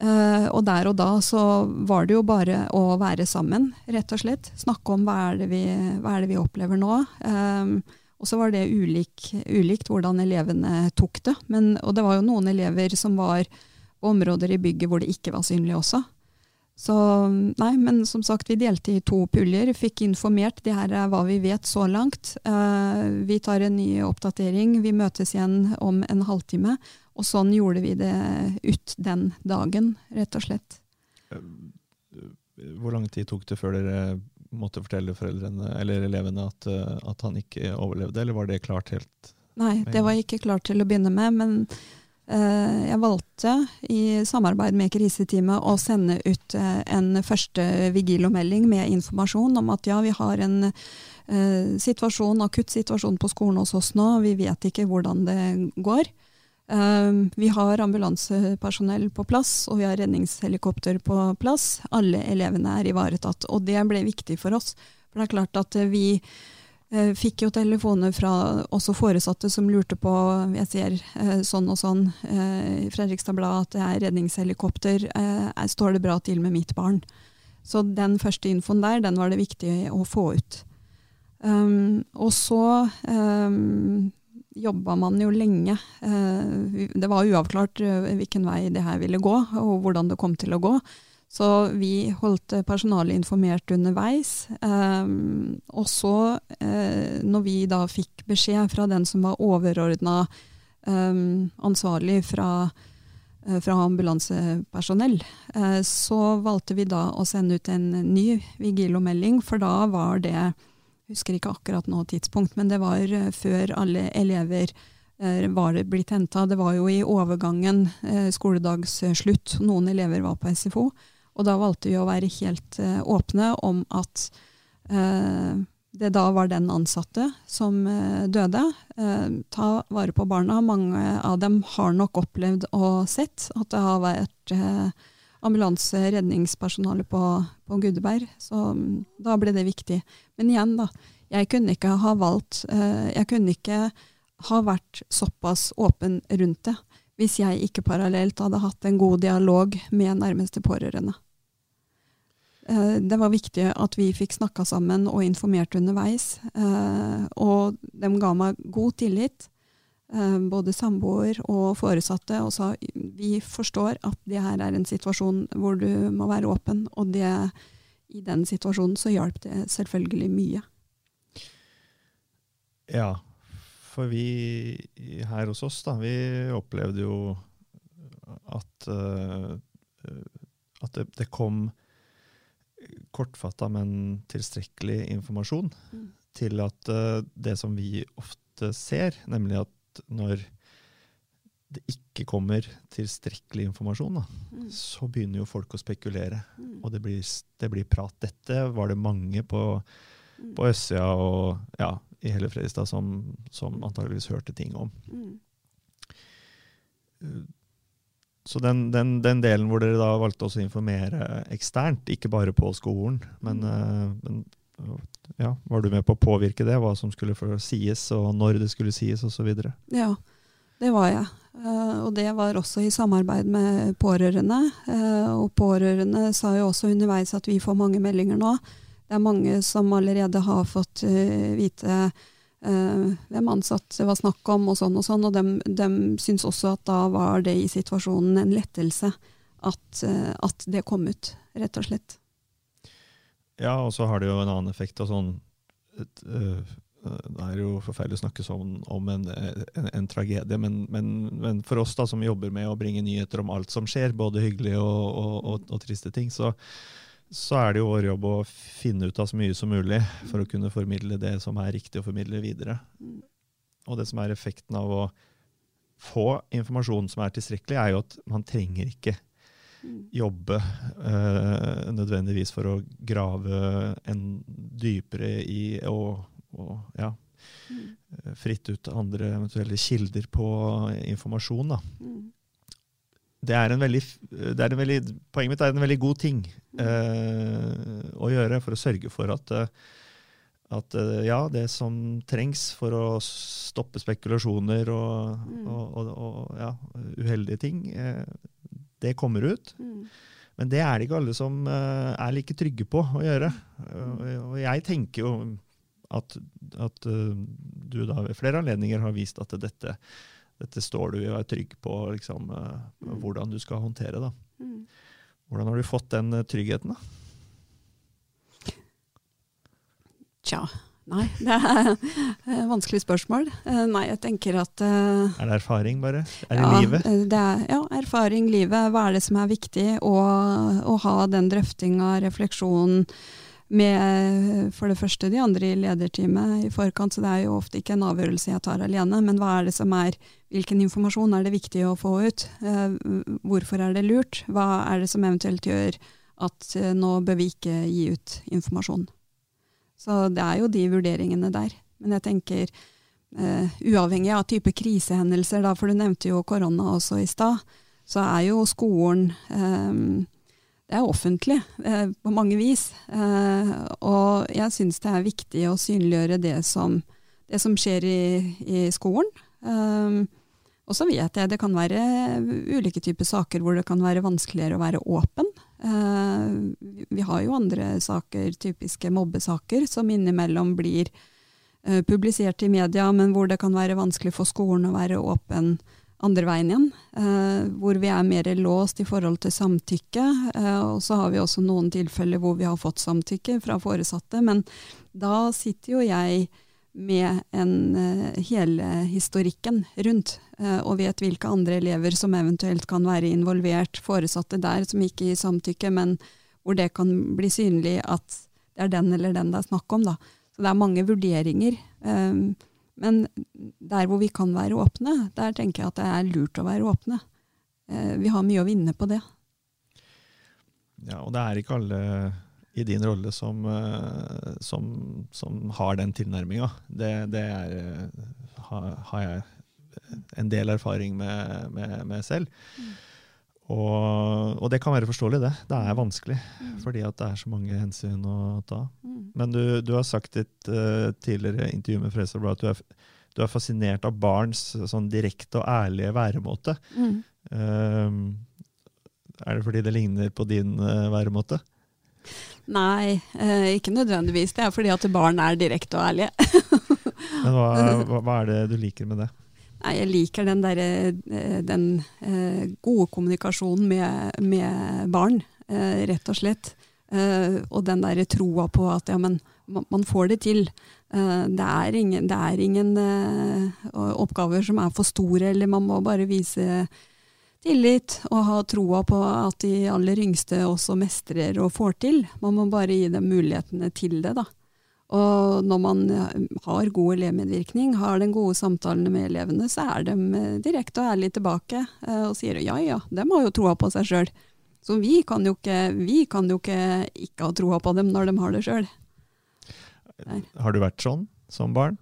[SPEAKER 2] Eh, og der og da så var det jo bare å være sammen, rett og slett. Snakke om hva er det vi, er det vi opplever nå. Eh, og så var det ulik, ulikt hvordan elevene tok det. Men, og det var jo noen elever som var på områder i bygget hvor det ikke var synlig også. Så nei, men som sagt, vi delte i to puljer. Fikk informert. Det her er hva vi vet så langt. Eh, vi tar en ny oppdatering. Vi møtes igjen om en halvtime. Og sånn gjorde vi det ut den dagen, rett og slett.
[SPEAKER 3] Hvor lang tid tok det før dere måtte fortelle foreldrene eller elevene at, eh, at han ikke overlevde, eller var det klart helt
[SPEAKER 2] Nei, det var ikke klart til å begynne med, men eh, jeg valgte i samarbeid med kriseteamet å sende ut eh, en første Vigilo-melding med informasjon om at ja, vi har en eh, situasjon, akutt situasjon på skolen hos oss nå, vi vet ikke hvordan det går. Eh, vi har ambulansepersonell på plass, og vi har redningshelikopter på plass. Alle elevene er ivaretatt, og det ble viktig for oss. For det er klart at eh, vi eh, fikk jo telefoner fra også foresatte som lurte på Jeg ser eh, sånn og sånn i Fredrikstad Blad at det er redningshelikopter. Står det bra til med mitt barn? Så den første infoen der, den var det viktig å få ut. Um, og så um, jobba man jo lenge. Eh, det var uavklart eh, hvilken vei det her ville gå, og hvordan det kom til å gå. Så vi holdt personalet informert underveis. Um, og så, når vi da fikk beskjed fra den som var overordna ansvarlig fra, fra ambulansepersonell, så valgte vi da å sende ut en ny Vigilo-melding, for da var det husker ikke akkurat nå tidspunkt, men det var før alle elever var det blitt henta. Det var jo i overgangen skoledagsslutt. Noen elever var på SFO. Og da valgte vi å være helt åpne om at det da var den ansatte som døde. ta vare på barna. Mange av dem har nok opplevd og sett at det har vært ambulanse, redningspersonale på, på Gudeberg. Så um, da ble det viktig. Men igjen, da. Jeg kunne ikke ha valgt Jeg kunne ikke ha vært såpass åpen rundt det hvis jeg ikke parallelt hadde hatt en god dialog med nærmeste pårørende. Eh, det var viktig at vi fikk snakka sammen og informert underveis. Eh, og de ga meg god tillit, eh, både samboer og foresatte, og sa vi forstår at det her er en situasjon hvor du må være åpen. Og det, i den situasjonen så hjalp det selvfølgelig mye.
[SPEAKER 3] Ja, for vi her hos oss, da, vi opplevde jo at, uh, at det, det, kom kortfatta, men tilstrekkelig informasjon mm. til at uh, det som vi ofte ser, nemlig at når det ikke kommer tilstrekkelig informasjon, da, mm. så begynner jo folk å spekulere. Mm. Og det blir, det blir, prat. Dette var det mange på, mm. på østsida og ja, i hele Fredrikstad som, som antageligvis hørte ting om. Mm. Så den, den, den, delen hvor dere da valgte å informere eksternt, ikke bare på skolen, men, mm. men ja, var du med på å påvirke det? Hva som skulle sies, og når det skulle sies, osv.?
[SPEAKER 2] Ja, det var jeg. Uh, og det var også i samarbeid med pårørende. Uh, og pårørende sa jo også underveis at vi får mange meldinger nå det er mange som allerede har fått uh, vite hvem ansatt det var snakk om, og sånn og sånn. Og de, de syns også at da var det i situasjonen en lettelse at, at, det kom ut, rett og slett.
[SPEAKER 3] Ja, og så har det jo en annen effekt. og sånn et, det er jo forferdelig å snakke sånn om en, en, en tragedie, men, men, men, for oss da som jobber med å bringe nyheter om alt som skjer, både hyggelige og, og, og, og triste ting, så, så er det jo vår jobb å finne ut av så mye som mulig for å kunne formidle det som er riktig å formidle videre. Og det som er effekten av å få informasjon som er tilstrekkelig, er jo at man trenger ikke jobbe øh, nødvendigvis for å grave en dypere i og, og ja, fritt ut andre eventuelle kilder på informasjon. da det er en veldig, det er en veldig, Poenget mitt er en veldig god ting uh, å gjøre for å sørge for at, uh, at ja, det som trengs for å stoppe spekulasjoner og, mm. og, og, og ja, uheldige ting, det kommer ut. Mm. Men det er det ikke alle som er like trygge på å gjøre. Og jeg tenker jo at, at du da ved flere anledninger har vist at dette dette står du og er trygg på liksom, eh, mm. hvordan du skal håndtere. Da. Mm. Hvordan har du fått den eh, tryggheten, da?
[SPEAKER 2] Tja, nei. Det er et vanskelig spørsmål. Eh, nei, jeg tenker at uh,
[SPEAKER 3] Er det erfaring, bare? Er det ja, livet?
[SPEAKER 2] Det er, ja, erfaring, livet. Hva er det som er viktig? å ha den drøftinga, refleksjonen med for det første de andre i lederteamet i forkant, så det er jo ofte ikke en avgjørelse jeg tar alene. Men hva er det som er, hvilken informasjon er det viktig å få ut? Eh, hvorfor er det lurt? Hva er det som eventuelt gjør at eh, nå bør vi ikke gi ut informasjon? Så det er jo de vurderingene der. Men jeg tenker, uh, uavhengig av type krisehendelser, da, for du nevnte jo korona også i stad, så er jo skolen um, det er offentlig eh, på mange vis. Eh, og jeg syns det er viktig å synliggjøre det som, det som skjer i, i skolen. Eh, og så vet jeg det kan være ulike typer saker hvor det kan være vanskeligere å være åpen. Eh, vi har jo andre saker, typiske mobbesaker, som innimellom blir eh, publisert i media, men hvor det kan være vanskelig for skolen å være åpen andre veien igjen, eh, hvor vi er mer låst i forhold til samtykke. Og så har vi også noen tilfeller hvor vi har fått samtykke fra foresatte. Men da sitter jo jeg med en, eh, hele historikken rundt, eh, og vet hvilke andre elever som eventuelt kan være involvert, foresatte der som ikke gir samtykke, men hvor det kan bli synlig at det er den eller den det er snakk om. Da. Så det er mange vurderinger. Um, men der hvor vi kan være åpne, der tenker jeg at det er lurt å være åpne. Eh, vi har mye å vinne på det.
[SPEAKER 3] Ja, og det er ikke alle i din rolle som, eh, som, som har den tilnærminga. Det, det er, eh, har jeg en del erfaring med, med, med selv. Mm. Og, og, det kan være forståelig, det. Det er vanskelig. Mm. Fordi at det er så mange hensyn å ta. Mm. Men du, du, har sagt i et uh, tidligere intervju med Fredrikstad at du er, du er, fascinert av barns sånn direkte og ærlige væremåte. Uh, er det fordi det ligner på din uh, væremåte?
[SPEAKER 2] Nei, eh, ikke nødvendigvis. Det er fordi at barn er direkte og ærlige.
[SPEAKER 3] Men hva, hva, er det du liker med det?
[SPEAKER 2] Nei, jeg liker den, der, eh, den eh, gode kommunikasjonen med, med barn, rett og slett. og den derre troa på at ja, men man får det til. det er ingen, det er ingen oppgaver som er for store, eller man må bare vise tillit og ha troa på at de aller yngste også mestrer og får til. Man må bare gi dem mulighetene til det, da. Og når man har god elevmedvirkning, har den gode samtalene med elevene, så er de eh, direkte og ærlige tilbake eh, og sier ja ja, de har jo troa på seg sjøl. Så vi kan, jo ikke, vi kan jo ikke ikke ha troa på dem når de har det sjøl.
[SPEAKER 3] Har du vært sånn som barn?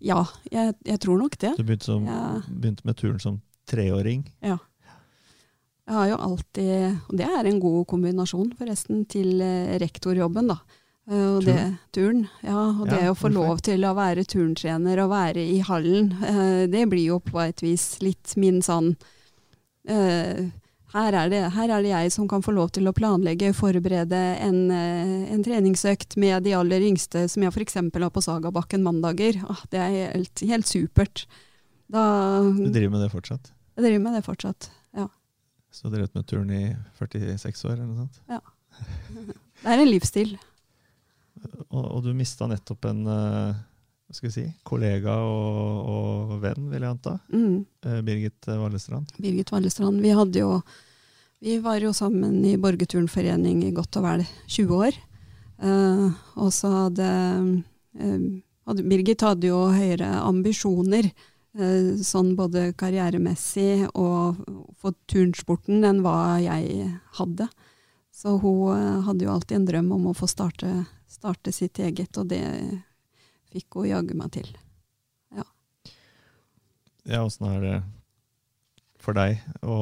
[SPEAKER 2] Ja, jeg, jeg tror nok det.
[SPEAKER 3] Du begynte, som, ja. begynte, med turen som treåring?
[SPEAKER 2] Ja. Jeg har jo alltid, og det er en god kombinasjon forresten, til eh, rektorjobben, da. Eh, og det, turn. Ja, og ja, det å få lov til å være turntrener og være i hallen, uh, det blir jo på et vis litt min sånn her, er det, her, er det, jeg som kan få lov til å planlegge, forberede en, en treningsøkt med de aller yngste, som jeg f.eks. har på Sagabakken mandager. Ah, det er helt, helt supert.
[SPEAKER 3] Da, du driver med det fortsatt?
[SPEAKER 2] Jeg driver med det fortsatt, ja.
[SPEAKER 3] Så du har drevet med turn i 46 år, eller noe sånt?
[SPEAKER 2] Ja. Det er en livsstil.
[SPEAKER 3] Og, og du mista nettopp en uh, skal vi si, kollega og, og, venn, vil jeg anta. Mm. Uh, Birgit Vallestrand.
[SPEAKER 2] Birgit Vallestrand. Vi, hadde jo, vi var jo sammen i borgerturnforening i godt og vel 20 år. Uh, og så hadde, hadde, Birgit hadde jo høyere ambisjoner, sånn både karrieremessig og for turnsporten, enn hva jeg hadde. Så hun hadde jo alltid en drøm om å få starte starte sitt eget, og det fikk hun jaggu meg til. Ja.
[SPEAKER 3] Ja, er det for deg å,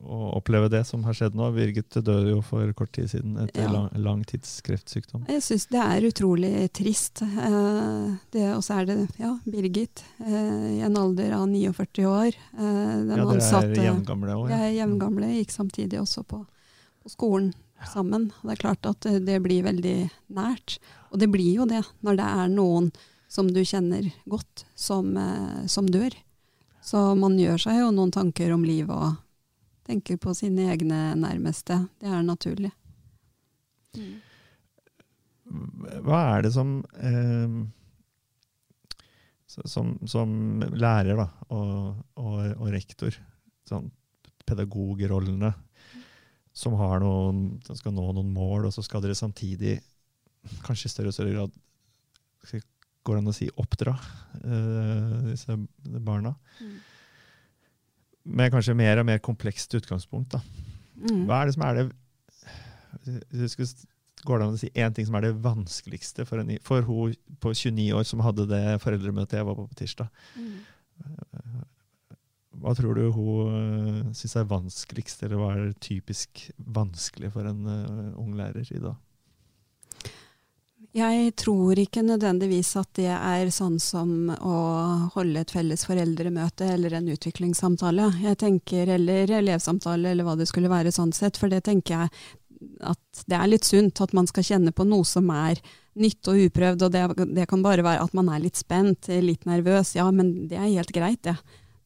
[SPEAKER 3] å, oppleve det som har skjedd nå? Birgit døde jo for kort tid siden etter ja. lang, lang tids kreftsykdom.
[SPEAKER 2] Jeg syns det er utrolig trist. Eh, og så er det ja, Birgit eh, i en alder av 49 år. Eh,
[SPEAKER 3] ja, dere er jevngamle òg?
[SPEAKER 2] Ja. Jeg er jevngamle, gikk samtidig også på, på skolen sammen. Det er klart at det blir veldig nært. Og det blir jo det når det er noen som du kjenner godt, som, eh, som dør. Så man gjør seg jo noen tanker om livet og tenker på sine egne nærmeste. Det er naturlig. Mm.
[SPEAKER 3] Hva er det som eh, som, som, lærer da, og, og, og rektor, sånn pedagogrrollene, som har noen, som skal nå noen mål, og så skal dere samtidig, kanskje i større og større grad, går det an å si oppdra uh, disse barna. Mm. Med kanskje mer og mer komplekst utgangspunkt. Da. Mm. Hva er det som er det Går det an å si én ting som er det vanskeligste for, en, for hun på 29 år som hadde det foreldremøtet jeg var på på tirsdag? Mm. Hva tror du hun uh, syns er vanskeligst, eller hva er typisk vanskelig for en uh, ung lærer i dag?
[SPEAKER 2] Jeg tror ikke nødvendigvis at det er sånn som å holde et felles foreldremøte eller en utviklingssamtale. Jeg tenker, Eller elevsamtale, eller hva det skulle være sånn sett. For det tenker jeg at det er litt sunt at man skal kjenne på noe som er nytt og uprøvd. Og det, det kan bare være at man er litt spent, litt nervøs. Ja, men det er helt greit, det.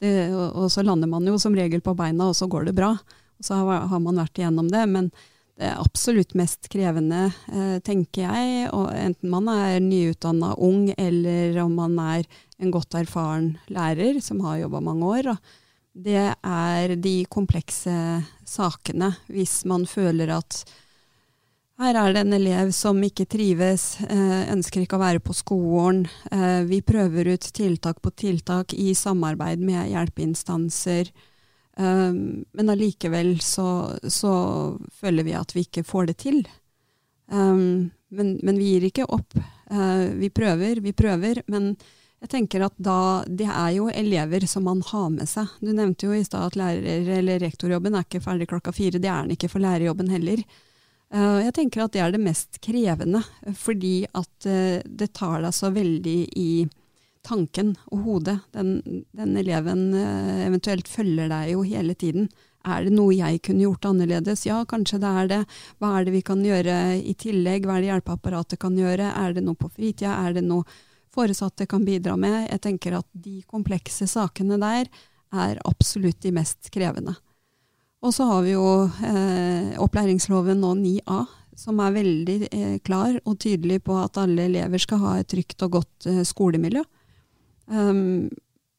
[SPEAKER 2] det, og, og så lander man jo som regel på beina, og så går det bra. Og så har, har man vært igjennom det. Men det absolutt mest krevende, eh, tenker jeg, og enten man er nyutdanna ung, eller om man er en godt erfaren lærer som har jobba mange år. det er de komplekse sakene. Hvis man føler at her er det en elev som ikke trives, eh, ønsker ikke å være på skolen. Eh, vi prøver ut tiltak på tiltak i samarbeid med hjelpeinstanser. Um, men allikevel så, så, føler vi at vi ikke får det til. Um, men, men, vi gir ikke opp. Uh, vi prøver, vi prøver. Men jeg tenker at da Det er jo elever som man har med seg. Du nevnte jo i stad at lærer- eller rektorjobben er ikke ferdig klokka fire. Det er den ikke for lærerjobben heller. Uh, jeg tenker at det er det mest krevende, fordi at uh, det tar deg så veldig i tanken og hodet. Den, den eleven eh, eventuelt følger deg jo hele tiden. Er det noe jeg kunne gjort annerledes? Ja, kanskje det er det. Hva er det vi kan gjøre i tillegg? Hva er det hjelpeapparatet kan gjøre? Er det noe på fritida? Er det noe foresatte kan bidra med? Jeg tenker at de komplekse sakene der er absolutt de mest krevende. Og så har vi jo eh, opplæringsloven nå 9a, som er veldig eh, klar og tydelig på at alle elever skal ha et trygt og godt eh, skolemiljø. Um,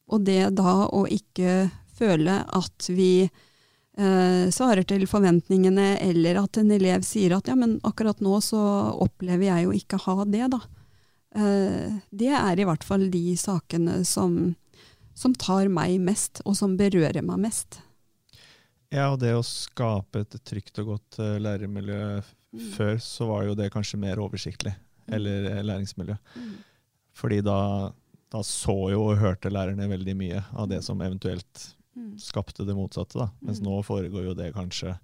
[SPEAKER 2] og det da å ikke føle at vi uh, svarer til forventningene, eller at en elev sier at ja, men akkurat nå så opplever jeg jo ikke ha det, da. Uh, det er i hvert fall de sakene som, som tar meg mest, og som berører meg mest.
[SPEAKER 3] Ja, og det å skape et trygt og godt uh, læremiljø mm. Før så var jo det kanskje mer oversiktlig, mm. eller læringsmiljø. Mm. Fordi da da så jo og hørte lærerne veldig mye av det som eventuelt mm. skapte det motsatte. Da. Mens mm. nå foregår jo det kanskje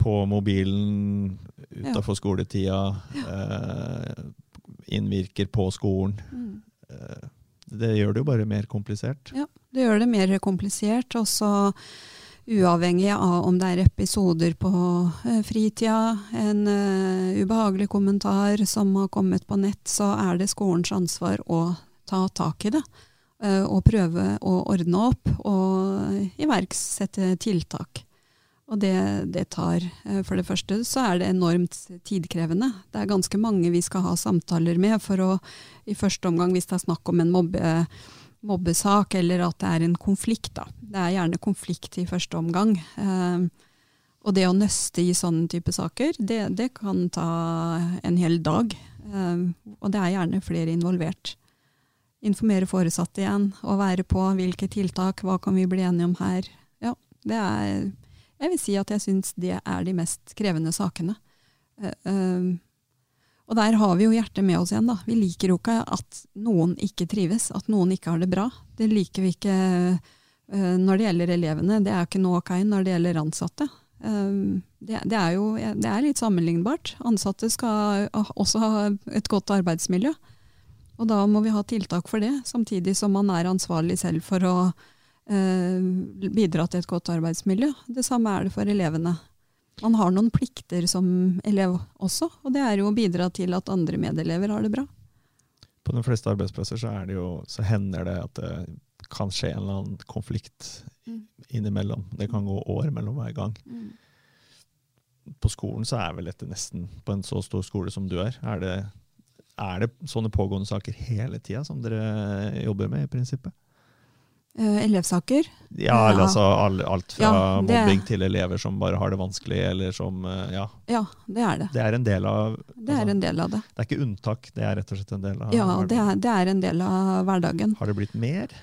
[SPEAKER 3] på mobilen utafor skoletida. Eh, innvirker på skolen. Mm. Eh, det gjør det jo bare mer komplisert.
[SPEAKER 2] Ja, det gjør det mer komplisert. Og så uavhengig av om det er episoder på eh, fritida, en uh, ubehagelig kommentar som har kommet på nett, så er det skolens ansvar å ta tak i det. Uh, og prøve å ordne opp og iverksette tiltak. Og det, det tar For det første så er det enormt tidkrevende. Det er ganske mange vi skal ha samtaler med for å i første omgang, hvis det er snakk om en mobbe mobbesak, eller at det er en konflikt. Da. Det er gjerne konflikt i første omgang. Eh, og det å nøste i sånne type saker, det, det kan ta en hel dag. Eh, og det er gjerne flere involvert. Informere foresatte igjen, og være på hvilke tiltak, hva kan vi bli enige om her. Ja, det er Jeg vil si at jeg syns det er de mest krevende sakene. Eh, eh og der har vi jo hjertet med oss igjen, da. Vi liker jo ikke at noen ikke trives, at noen ikke har det bra. Det liker vi ikke uh, når det gjelder elevene. Det er ikke noe ok når det gjelder ansatte. Um, det, det, er jo det er litt sammenlignbart. Ansatte skal også ha et godt arbeidsmiljø. Og da må vi ha tiltak for det, samtidig som man er ansvarlig selv for å uh, bidra til et godt arbeidsmiljø. Det samme er det for elevene. Man har noen plikter som elev også, og det er jo å bidra til at andre medelever har det bra.
[SPEAKER 3] På de fleste arbeidsplasser så, jo, så hender det at det kan skje en eller annen konflikt mm. innimellom. Det kan gå år mellom hver gang. Mm. På skolen så er vel dette nesten på en så stor skole som du er. Er det, er det sånne pågående saker hele tida som dere jobber med i prinsippet?
[SPEAKER 2] Uh, elevsaker.
[SPEAKER 3] Ja, eller altså alt fra ja, det, mobbing til elever som bare har det vanskelig, eller som uh, Ja.
[SPEAKER 2] Ja, det er det.
[SPEAKER 3] Det er en del av
[SPEAKER 2] Det er altså, en del av det.
[SPEAKER 3] Det er ikke unntak, det er rett og slett en del av
[SPEAKER 2] Ja, det er, det er en del av hverdagen.
[SPEAKER 3] Har det blitt mer?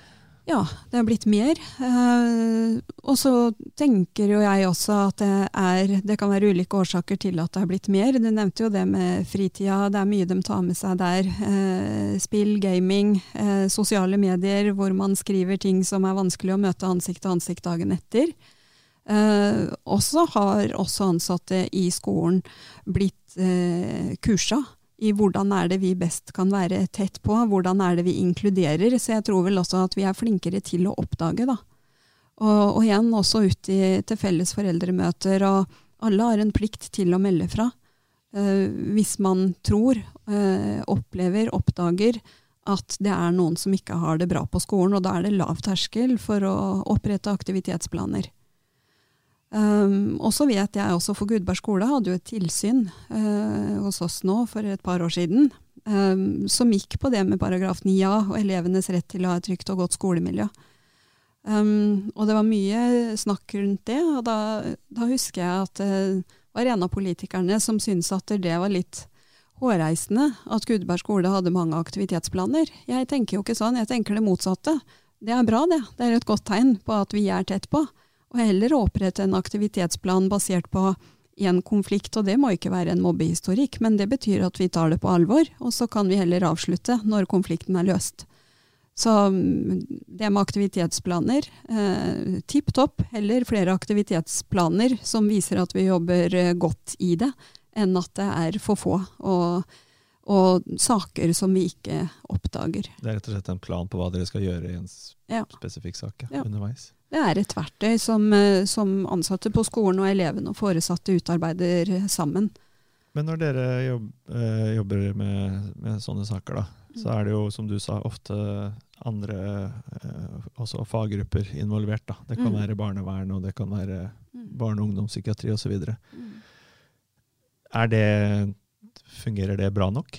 [SPEAKER 2] Ja, det har blitt mer. Eh, og så tenker jo jeg også at det, er, det kan være ulike årsaker til at det har blitt mer. Du nevnte jo det med fritida, det er mye de tar med seg der. Eh, spill, gaming, eh, sosiale medier hvor man skriver ting som er vanskelig å møte ansikt til ansikt dagen etter. Eh, også har også ansatte i skolen blitt eh, kursa i hvordan er det vi best kan være tett på, hvordan er det vi inkluderer. Så jeg tror vel også at vi er flinkere til å oppdage, da. Og, og igjen også ut i, til felles foreldremøter, og alle har en plikt til å melde fra. Uh, hvis man tror, uh, opplever, oppdager at det er noen som ikke har det bra på skolen, og da er det lav terskel for å opprette aktivitetsplaner. Um, og så vet jeg også for Gudberg skole hadde jo et tilsyn uh, hos oss nå for et par år siden, um, som gikk på det med paragraf 9a og elevenes rett til å ha et trygt og godt skolemiljø. Um, og det var mye snakk rundt det, og da, da husker jeg at det var en av politikerne som syntes at det var litt hårreisende at Gudberg skole hadde mange aktivitetsplaner. Jeg tenker jo ikke sånn, jeg tenker det motsatte. Det er bra, det. Det er et godt tegn på at vi er tett på. Og heller opprette en aktivitetsplan basert på en konflikt, og det må ikke være en mobbehistorikk, men det betyr at vi tar det på alvor, og så kan vi heller avslutte når konflikten er løst. Så mm, det med aktivitetsplaner, eh, tipp topp. Heller flere aktivitetsplaner som viser at vi jobber eh, godt i det, enn at det er for få. Og, og, saker som vi ikke oppdager.
[SPEAKER 3] Det er rett og slett en plan på hva dere skal gjøre i en
[SPEAKER 2] ja.
[SPEAKER 3] spesifikk sak ja,
[SPEAKER 2] ja.
[SPEAKER 3] underveis?
[SPEAKER 2] Det er et verktøy som, eh, som, ansatte på skolen og elevene og foresatte utarbeider sammen.
[SPEAKER 3] Men når dere jobb, øh, jobber med, med, sånne saker, da, så er det jo, som du sa, ofte andre øh, også faggrupper involvert. Da. Det kan mm. være barnevern, og det kan være mm. barne- og ungdomspsykiatri osv. Mm. Er det Fungerer det bra nok?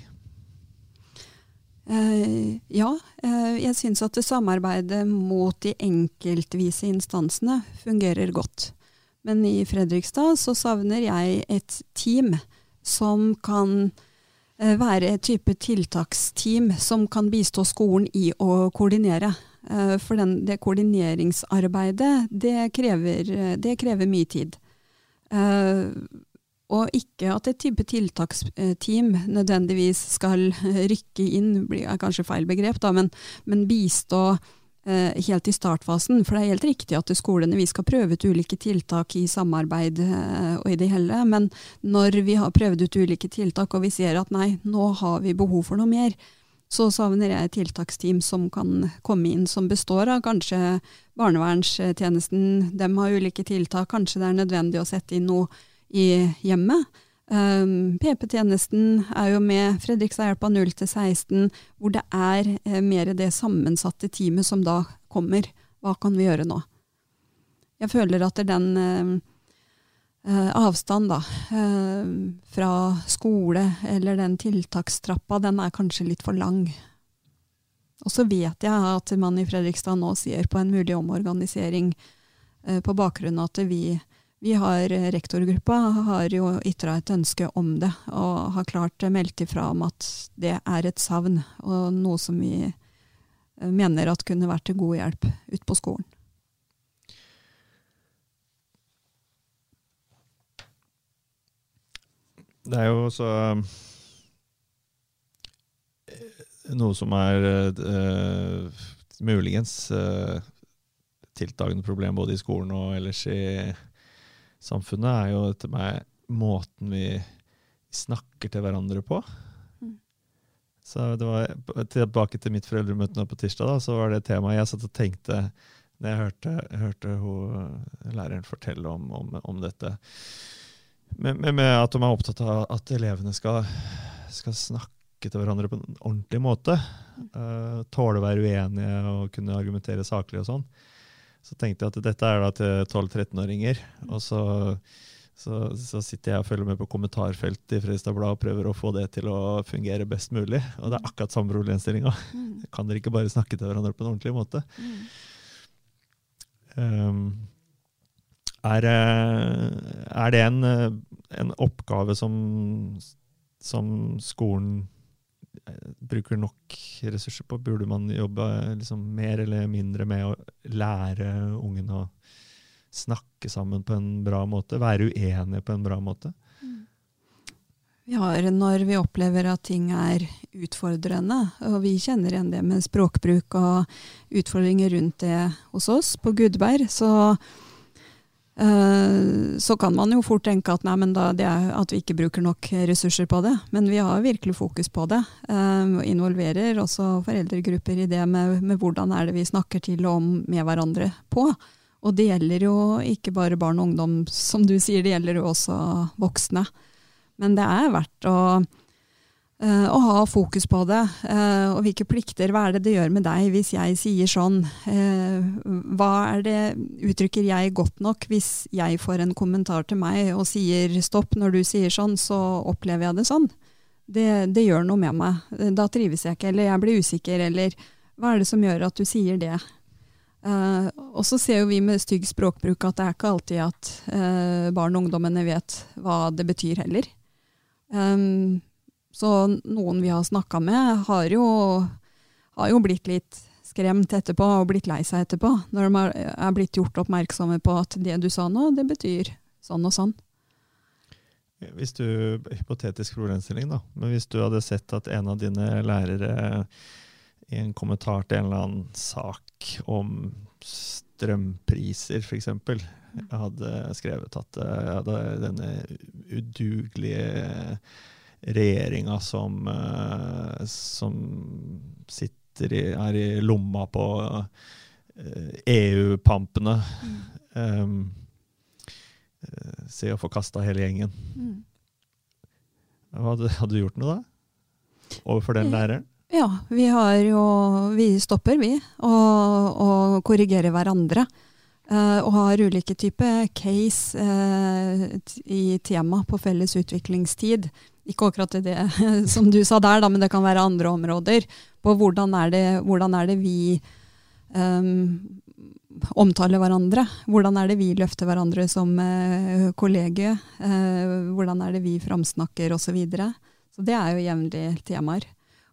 [SPEAKER 2] Uh, ja, uh, jeg syns at samarbeidet mot de enkeltvise instansene fungerer godt. Men i Fredrikstad så savner jeg et team som kan uh, være et type tiltaksteam som kan bistå skolen i å koordinere. For den, det koordineringsarbeidet, det krever, det krever mye tid. Og ikke at et type tiltaksteam nødvendigvis skal rykke inn, er kanskje feil begrep, da, men, men bistå eh, helt i startfasen. For det er helt riktig at skolene vi skal prøve ut ulike tiltak i samarbeid eh, og i det hele. Men når vi har prøvd ut ulike tiltak og vi ser at nei, nå har vi behov for noe mer, så savner jeg et tiltaksteam som kan komme inn, som består av kanskje barnevernstjenesten. De har ulike tiltak, kanskje det er nødvendig å sette inn noe i hjemmet. Um, PP-tjenesten er jo med Fredrikstadhjelpa 0 til 16, hvor det er eh, mer det sammensatte teamet som da kommer. Hva kan vi gjøre nå? Jeg føler at den eh, eh, avstand da, eh, fra skole eller den tiltakstrappa, den er kanskje litt for lang. Og så vet jeg at man i Fredrikstad nå ser på en mulig omorganisering eh, på bakgrunn av at vi vi har, eh, Rektorgruppa har jo ytra et ønske om det, og har klart meldt ifra om at det er et savn, og noe som vi eh, mener at kunne vært til god hjelp ute på skolen.
[SPEAKER 3] Det er jo så eh, Noe som er uh, muligens uh, tiltagende problem både i skolen og ellers i samfunnet, er jo etter meg måten vi snakker til hverandre på. Mm. Så det var Tilbake til mitt foreldremøte nå på tirsdag, da, så var det temaet jeg satt og tenkte når jeg hørte, hørte hun, læreren fortelle om, om, om dette. Med, med, med, at de er opptatt av at elevene skal, skal snakke til hverandre på en ordentlig måte. Uh, tåle å være uenige og kunne argumentere saklig og sånn. Så tenkte jeg at dette er da til 12-13-åringer. Og så, så, så, sitter jeg og følger med på kommentarfeltet i Fredrikstad Blad og prøver å få det til å fungere best mulig. Og det er akkurat samme problemstillinga. Mm. Kan dere ikke bare snakke til hverandre på en ordentlig måte? Mm. Um, er, er, det en, en oppgave som, som skolen bruker nok ressurser på? Burde man jobbe liksom mer eller mindre med å lære ungene å snakke sammen på en bra måte? Være uenige på en bra måte?
[SPEAKER 2] Vi har når vi opplever at ting er utfordrende, og vi kjenner igjen det med språkbruk og utfordringer rundt det hos oss på Gudberg, så Eh, så kan man jo fort tenke at, nei, at, vi ikke bruker nok ressurser på det. Men vi har virkelig fokus på det. og involverer også foreldregrupper i det med, med, hvordan er det vi snakker til og om med hverandre på. Og det gjelder jo ikke bare barn og ungdom, som du sier, det gjelder jo også voksne. Men det er verdt å Eh, og ha fokus på det. Eh, og hvilke plikter, hva er det det gjør med deg hvis jeg sier sånn? Eh, hva er det, uttrykker jeg godt nok hvis jeg får en kommentar til meg og sier stopp når du sier sånn, så opplever jeg det sånn. Det, det gjør noe med meg. Da trives jeg ikke, eller jeg blir usikker, eller hva er det som gjør at du sier det? Uh, og så ser jo vi med stygg språkbruk at det er ikke alltid at uh, barn og ungdommene vet hva det betyr heller. Um, så noen vi har snakka med, har jo, har jo, blitt litt skremt etterpå og blitt lei seg etterpå, når de er blitt gjort oppmerksomme på at det du sa nå, det betyr sånn og sånn.
[SPEAKER 3] Hvis du, Hypotetisk problemstilling, da. Men hvis du hadde sett at en av dine lærere i en kommentar til en eller annen sak om strømpriser, f.eks., hadde skrevet at ja, hadde denne udugelige regjeringa som, uh, som sitter i, er i lomma på uh, eh, EU-pampene. Mm. Um, se å få kasta hele gjengen. Mm. Hadde, hadde, du gjort noe da? Overfor den læreren?
[SPEAKER 2] Ja, vi har jo Vi stopper, vi, og, og korrigerer hverandre. Uh, og har ulike typer case uh, i tema på felles utviklingstid. Ikke akkurat det som du sa der, da, men det kan være andre områder. På hvordan er det, hvordan er det vi um, omtaler hverandre? Hvordan er det vi løfter hverandre som uh, kollegie? Uh, hvordan er det vi framsnakker osv.? Så, videre. så det er jo jevnlige temaer.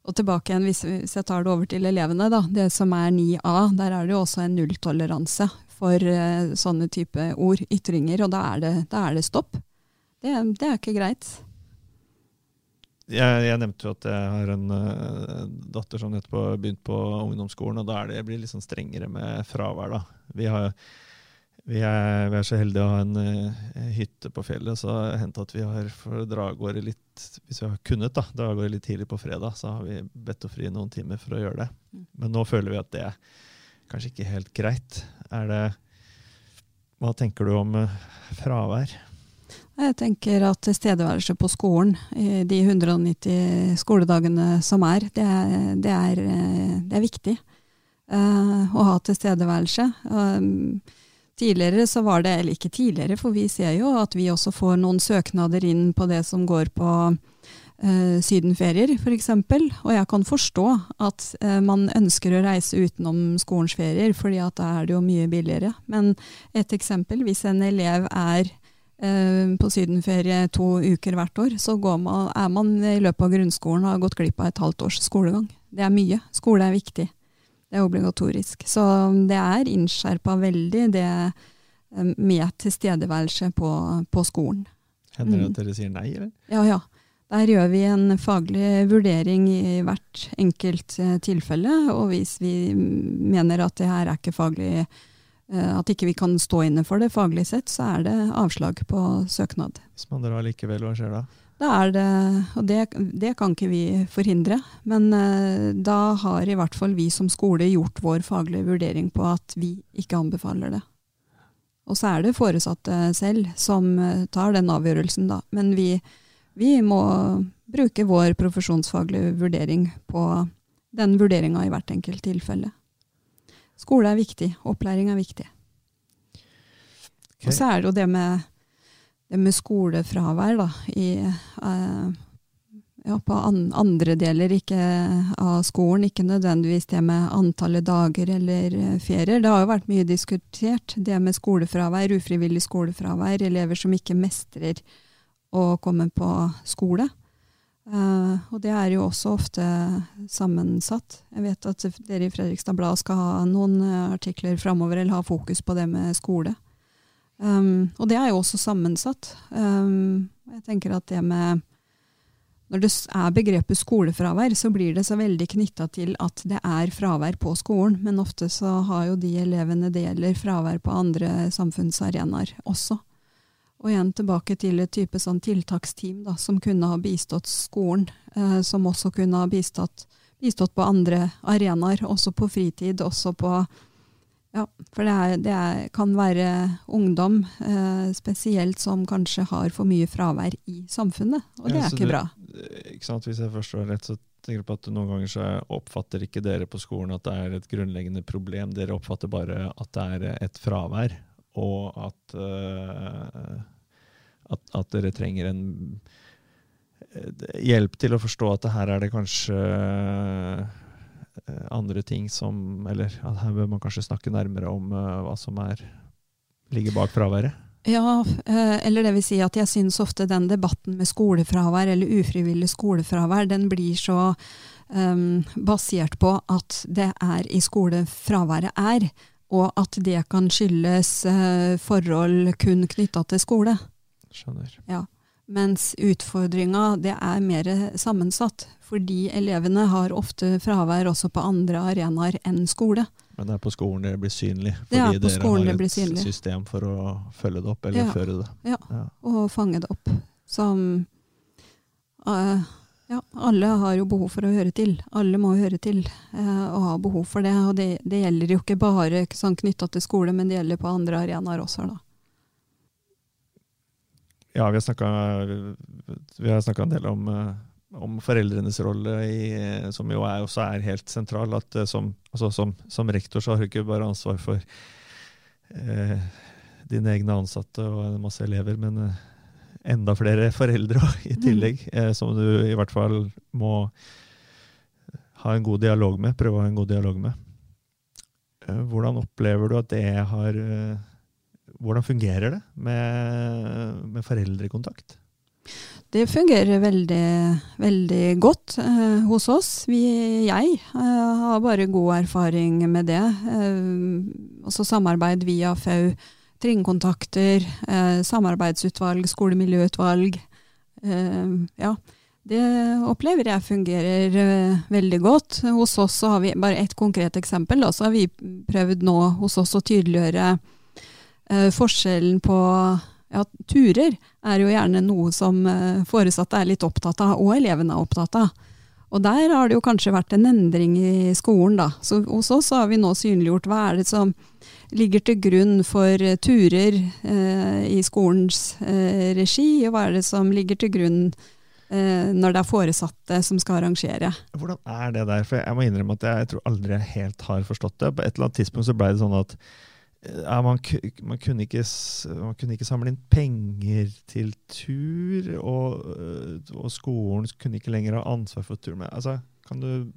[SPEAKER 2] Og tilbake igjen, hvis, hvis, jeg tar det over til elevene, da, det som er 9A, der er det jo også en nulltoleranse for uh, sånne type ord, ytringer, og da er det, da er det stopp. Det, det er ikke greit
[SPEAKER 3] jeg, jeg, nevnte jo at jeg har en uh, datter som nettopp har begynt på ungdomsskolen, og da er det, blir litt sånn strengere med fravær. da. Vi, har, vi, er, vi er, så heldige å ha en uh, hytte på fjellet, så det har hendt at vi har for gårde litt Hvis vi har kunnet, da, draggårde litt tidlig på fredag, så har vi bedt å fri noen timer for å gjøre det. Mm. Men nå føler vi at det er kanskje ikke helt greit. Er det Hva tenker du om uh, fravær?
[SPEAKER 2] Jeg tenker at tilstedeværelse på skolen de 190 skoledagene som er, det er, det er, det er viktig uh, å ha tilstedeværelse. Um, tidligere så var det, eller ikke tidligere, for vi ser jo at vi også får noen søknader inn på det som går på uh, sydenferier, f.eks. Og jeg kan forstå at uh, man ønsker å reise utenom skolens ferier, fordi at da er det jo mye billigere. Men et eksempel, hvis en elev er på sydenferie to uker hvert år, så man, er man i løpet av grunnskolen og har gått glipp av et halvt års skolegang. Det er mye. Skole er viktig. Det er obligatorisk. Så det er innskjerpa veldig, det eh, med tilstedeværelse på, på skolen.
[SPEAKER 3] Hender det at mm. dere sier nei, eller?
[SPEAKER 2] Ja, ja. Der gjør vi en faglig vurdering i hvert enkelt eh, tilfelle. Og hvis vi mener at det her er ikke faglig Eh, at ikke vi kan stå inne for det faglig sett, så er det avslag på søknad.
[SPEAKER 3] Hvis man drar likevel, hva skjer da?
[SPEAKER 2] Da er det, og det, det kan ikke vi forhindre, men uh, da har i hvert fall vi som skole gjort vår faglige vurdering på at vi ikke anbefaler det. Og så er det foresatte selv som uh, tar den avgjørelsen, da. Men vi, vi må bruke vår profesjonsfaglige vurdering på den vurderinga i hvert enkelt tilfelle. Skole er viktig. Opplæring er viktig. Okay. Og så er det jo det med, det med skolefravær da, i, uh, ja, på an, andre deler ikke av skolen. Ikke nødvendigvis det med antallet dager eller eh, ferier. Det har jo vært mye diskutert, det med skolefravær, ufrivillig skolefravær. Elever som ikke mestrer å komme på skole. Uh, og det er jo også ofte sammensatt. Jeg vet at dere i Fredrikstad Blad skal ha noen uh, artikler framover, eller ha fokus på det med skole. Um, og det er jo også sammensatt. Um, jeg tenker at det med Når det er begrepet skolefravær, så blir det så veldig knytta til at det er fravær på skolen, men ofte så har jo de elevene det gjelder, fravær på andre samfunnsarenaer også. Og igjen tilbake til et type sånn tiltaksteam da, som kunne ha bistått skolen. Eh, som også kunne ha bistått, bistått på andre arenaer, også på fritid. også på ja, For det, er, det er, kan være ungdom eh, spesielt som kanskje har for mye fravær i samfunnet, og det ja, er ikke
[SPEAKER 3] du,
[SPEAKER 2] bra.
[SPEAKER 3] ikke sant, Hvis jeg forstår rett, så tenker jeg på at noen ganger så oppfatter ikke dere på skolen at det er et grunnleggende problem. Dere oppfatter bare at det er et fravær, og at, uh, at, at, dere trenger en hjelp til å forstå at her er det kanskje uh, andre ting som Eller at her bør man kanskje snakke nærmere om hva som er, ligger bak fraværet.
[SPEAKER 2] Ja, eh, eller det vil si at jeg syns ofte den debatten med skolefravær eller ufrivillig skolefravær, den blir så um, basert på at det er i skole fraværet er, og at det kan skyldes uh, forhold kun knytta til skole.
[SPEAKER 3] Skjønner.
[SPEAKER 2] Ja. Mens utfordringa det er mer sammensatt, fordi elevene har ofte fravær også på andre arenaer enn skole.
[SPEAKER 3] Men det er på skolen det blir synlig?
[SPEAKER 2] Fordi dere har
[SPEAKER 3] et system for å følge det opp, eller ja. føre det?
[SPEAKER 2] Ja. ja, og fange det opp. Som uh, Ja, alle har jo behov for å høre til. Alle må høre til eh, og ha behov for det. Og det, det gjelder jo ikke bare sånn knytta til skole, men det gjelder på andre arenaer også. da.
[SPEAKER 3] Ja, vi har snakka en del om uh, om foreldrenes rolle, i, som jo er, også er helt sentral. at eh, som, altså som, som, rektor så har du ikke bare ansvar for eh, dine egne ansatte og masse elever, men eh, enda flere foreldre i mm. tillegg, mm. som du i hvert fall må ha en god dialog med, prøve å ha en god dialog med. Eh, hvordan opplever du at det har eh, Hvordan fungerer det med, med foreldrekontakt?
[SPEAKER 2] Det fungerer veldig, veldig godt eh, hos oss. Vi, jeg eh, har bare god erfaring med det. Eh, også samarbeid via FAU, trinnkontakter, eh, samarbeidsutvalg, skolemiljøutvalg. Eh, ja, det opplever jeg fungerer eh, veldig godt. Hos oss har vi bare ett konkret eksempel. Da, så har vi prøvd nå hos oss å tydeliggjøre forskjellen på ja, turer er jo gjerne noe som eh, foresatte er litt opptatt av, og elevene er opptatt av. Og der har det jo kanskje vært en endring i skolen, da. Så hos oss har vi nå synliggjort hva er det som ligger til grunn for eh, turer eh, i skolens eh, regi, og hva er det som ligger til grunn eh, når det er foresatte som skal arrangere.
[SPEAKER 3] Hvordan er det der? For jeg må innrømme at jeg, jeg tror aldri jeg helt har forstått det. På et eller annet tidspunkt så ble det sånn at ja, man, man, kunne ikke, man, kunne ikke, samle inn penger til tur, og, øh, og, skolen kunne ikke lenger ha ansvar for tur. Altså, kan du,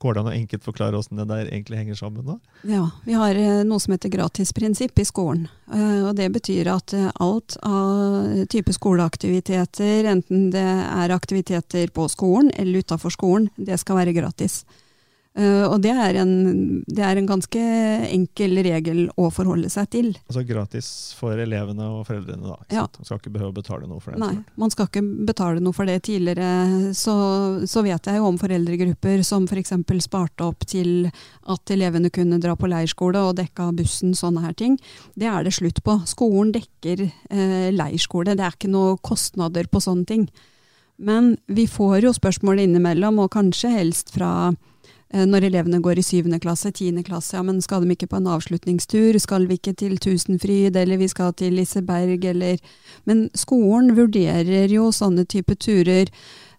[SPEAKER 3] går det an å enkelt forklare hvordan det der egentlig henger sammen? da?
[SPEAKER 2] Ja, Vi har øh, noe som heter gratisprinsipp i skolen. Øh, og Det betyr at alt av type skoleaktiviteter, enten det er aktiviteter på skolen eller utafor skolen, det skal være gratis. Uh, og det er, en, det er, en, ganske enkel regel å forholde seg til.
[SPEAKER 3] Altså gratis for elevene og foreldrene, da. Ja. Man skal ikke behøve å betale noe for det?
[SPEAKER 2] Nei, man skal ikke betale noe for det. Tidligere så, så vet jeg jo om foreldregrupper som f.eks. sparte opp til at elevene kunne dra på leirskole og dekka bussen, sånne her ting. Det er det slutt på. Skolen dekker eh, leirskole, det er ikke noe kostnader på sånne ting. Men vi får jo spørsmål innimellom, og kanskje helst fra Eh, når elevene går i syvende klasse, tiende klasse, ja, men skal de ikke på en avslutningstur, skal vi ikke til Tusenfryd, eller vi skal til Liseberg, eller Men skolen vurderer jo sånne type turer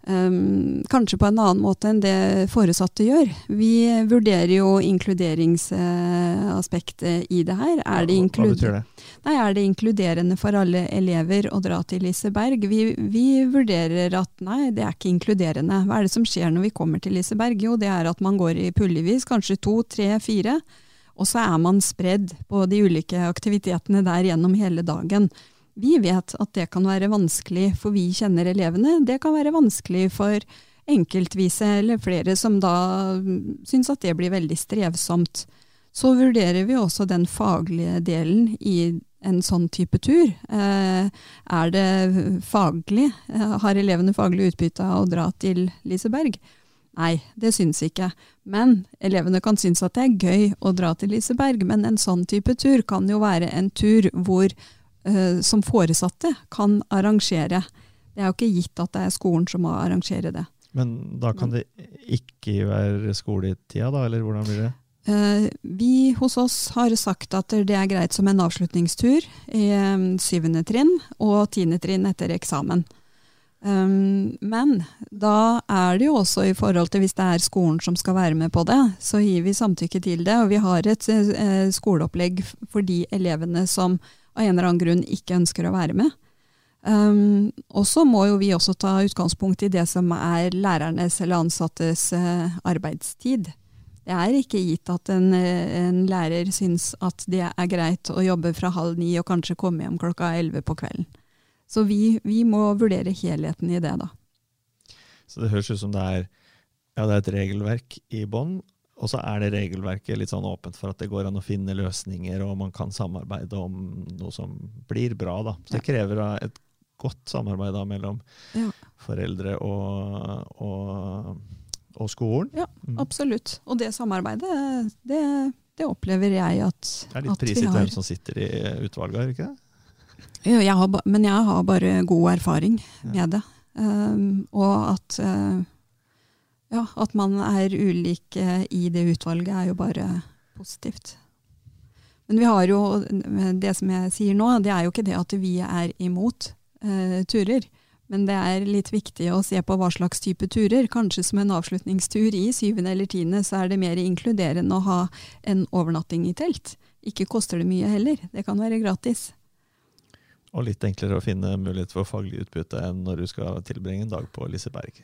[SPEAKER 2] Um, kanskje på en annen måte enn det foresatte gjør. Vi vurderer jo inkluderingsaspektet i det her. Er det,
[SPEAKER 3] Hva betyr det?
[SPEAKER 2] Nei, er det inkluderende for alle elever å dra til Liseberg? Vi, vi, vurderer at nei, det er ikke inkluderende. Hva er det som skjer når vi kommer til Liseberg? Jo, det er at man går i puljevis, kanskje to, tre, fire. Og så er man spredd på de ulike aktivitetene der gjennom hele dagen. Vi vet at det kan være vanskelig, for vi kjenner elevene. Det kan være vanskelig for enkeltvise eller flere som da syns at det blir veldig strevsomt. Så vurderer vi også den faglige delen i en sånn type tur. Eh, er det faglig? Eh, har elevene faglig utbytte av å dra til Liseberg? Nei, det syns ikke. Men elevene kan synes at det er gøy å dra til Liseberg. Men en sånn type tur kan jo være en tur hvor som foresatte kan arrangere. Det er jo ikke gitt at det er skolen som må arrangere det.
[SPEAKER 3] Men da kan det ikke være skoletida, da, eller hvordan blir det?
[SPEAKER 2] Uh, vi hos oss har sagt at det er greit som en avslutningstur i um, syvende trinn og tiende trinn etter eksamen. Men da er det jo også i forhold til hvis det er skolen som skal være med på det, så gir vi samtykke til det. Og vi har et eh, skoleopplegg for de elevene som av en eller annen grunn ikke ønsker å være med. Um, og så må jo vi også ta utgangspunkt i det som er lærernes eller ansattes uh, arbeidstid. Det er ikke gitt at en, eh, en, lærer syns at det er greit å jobbe fra halv ni og kanskje komme hjem klokka elleve på kvelden. Så vi, vi, må vurdere helheten i det, da.
[SPEAKER 3] Så det høres ut som det er, ja, det er et regelverk i bånn, og så er det regelverket litt sånn åpent for at det går an å finne løsninger, og man kan samarbeide om noe som blir bra. da. Så det krever et godt samarbeid da mellom ja. foreldre og, og, og, skolen.
[SPEAKER 2] Ja, mm. absolutt. Og det samarbeidet, det, det opplever jeg at, vi
[SPEAKER 3] har. Det er litt prisgitt hvem som sitter i utvalget, er det ikke det?
[SPEAKER 2] Jeg har, men jeg har bare god erfaring med det. Um, og at, uh, ja, at man er ulike i det utvalget, er jo bare positivt. Men vi har jo, det som jeg sier nå, det er jo ikke det at vi er imot eh, turer. Men det er litt viktig å se på hva slags type turer. Kanskje som en avslutningstur i syvende eller tiende, så er det mer inkluderende å ha en overnatting i telt. Ikke koster det mye heller. Det kan være gratis.
[SPEAKER 3] Og litt enklere å finne mulighet for faglig utbytte enn når du skal tilbringe en dag på Liseberg.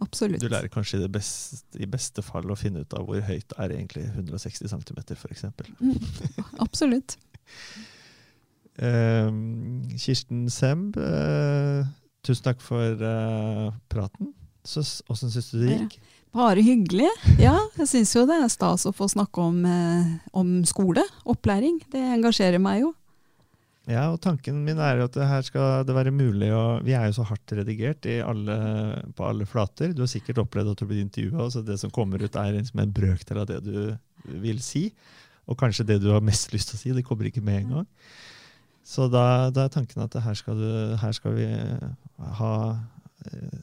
[SPEAKER 2] Absolutt.
[SPEAKER 3] Du lærer kanskje i, beste, i beste fall å finne ut av hvor høyt er egentlig 160 cm, f.eks. Mm,
[SPEAKER 2] absolutt.
[SPEAKER 3] uh, Kirsten Semb, uh, tusen takk for uh, praten. Åssen syns du det gikk?
[SPEAKER 2] Bare hyggelig. Ja, jeg syns jo det er stas å få snakke om, eh, om skole, opplæring. Det engasjerer meg jo.
[SPEAKER 3] Ja, og tanken min er at her skal det være mulig å Vi er jo så hardt redigert alle, på alle flater. Du har sikkert opplevd at du blir intervjua, så det som kommer ut, er liksom en brøkdel av det du vil si. Og kanskje det du har mest lyst til å si, det kommer ikke med en gang. Så da, da er tanken at her skal, du, her skal vi ha uh,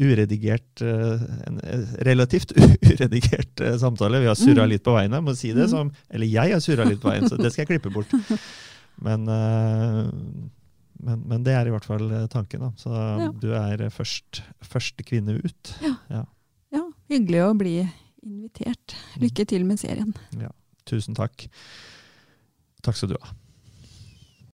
[SPEAKER 3] uredigert uh, En relativt uredigert uh, samtale. Vi har surra mm. litt på veien, jeg må si det. Mm. Som, eller jeg har surra litt på veien, så det skal jeg klippe bort. Men, eh, men, men, det er i hvert fall eh, tanken. Da. Så ja. du er først, første kvinne ut.
[SPEAKER 2] Ja. Ja. ja. Hyggelig å bli invitert. Lykke til med serien.
[SPEAKER 3] Ja. Tusen takk. Takk skal du ha.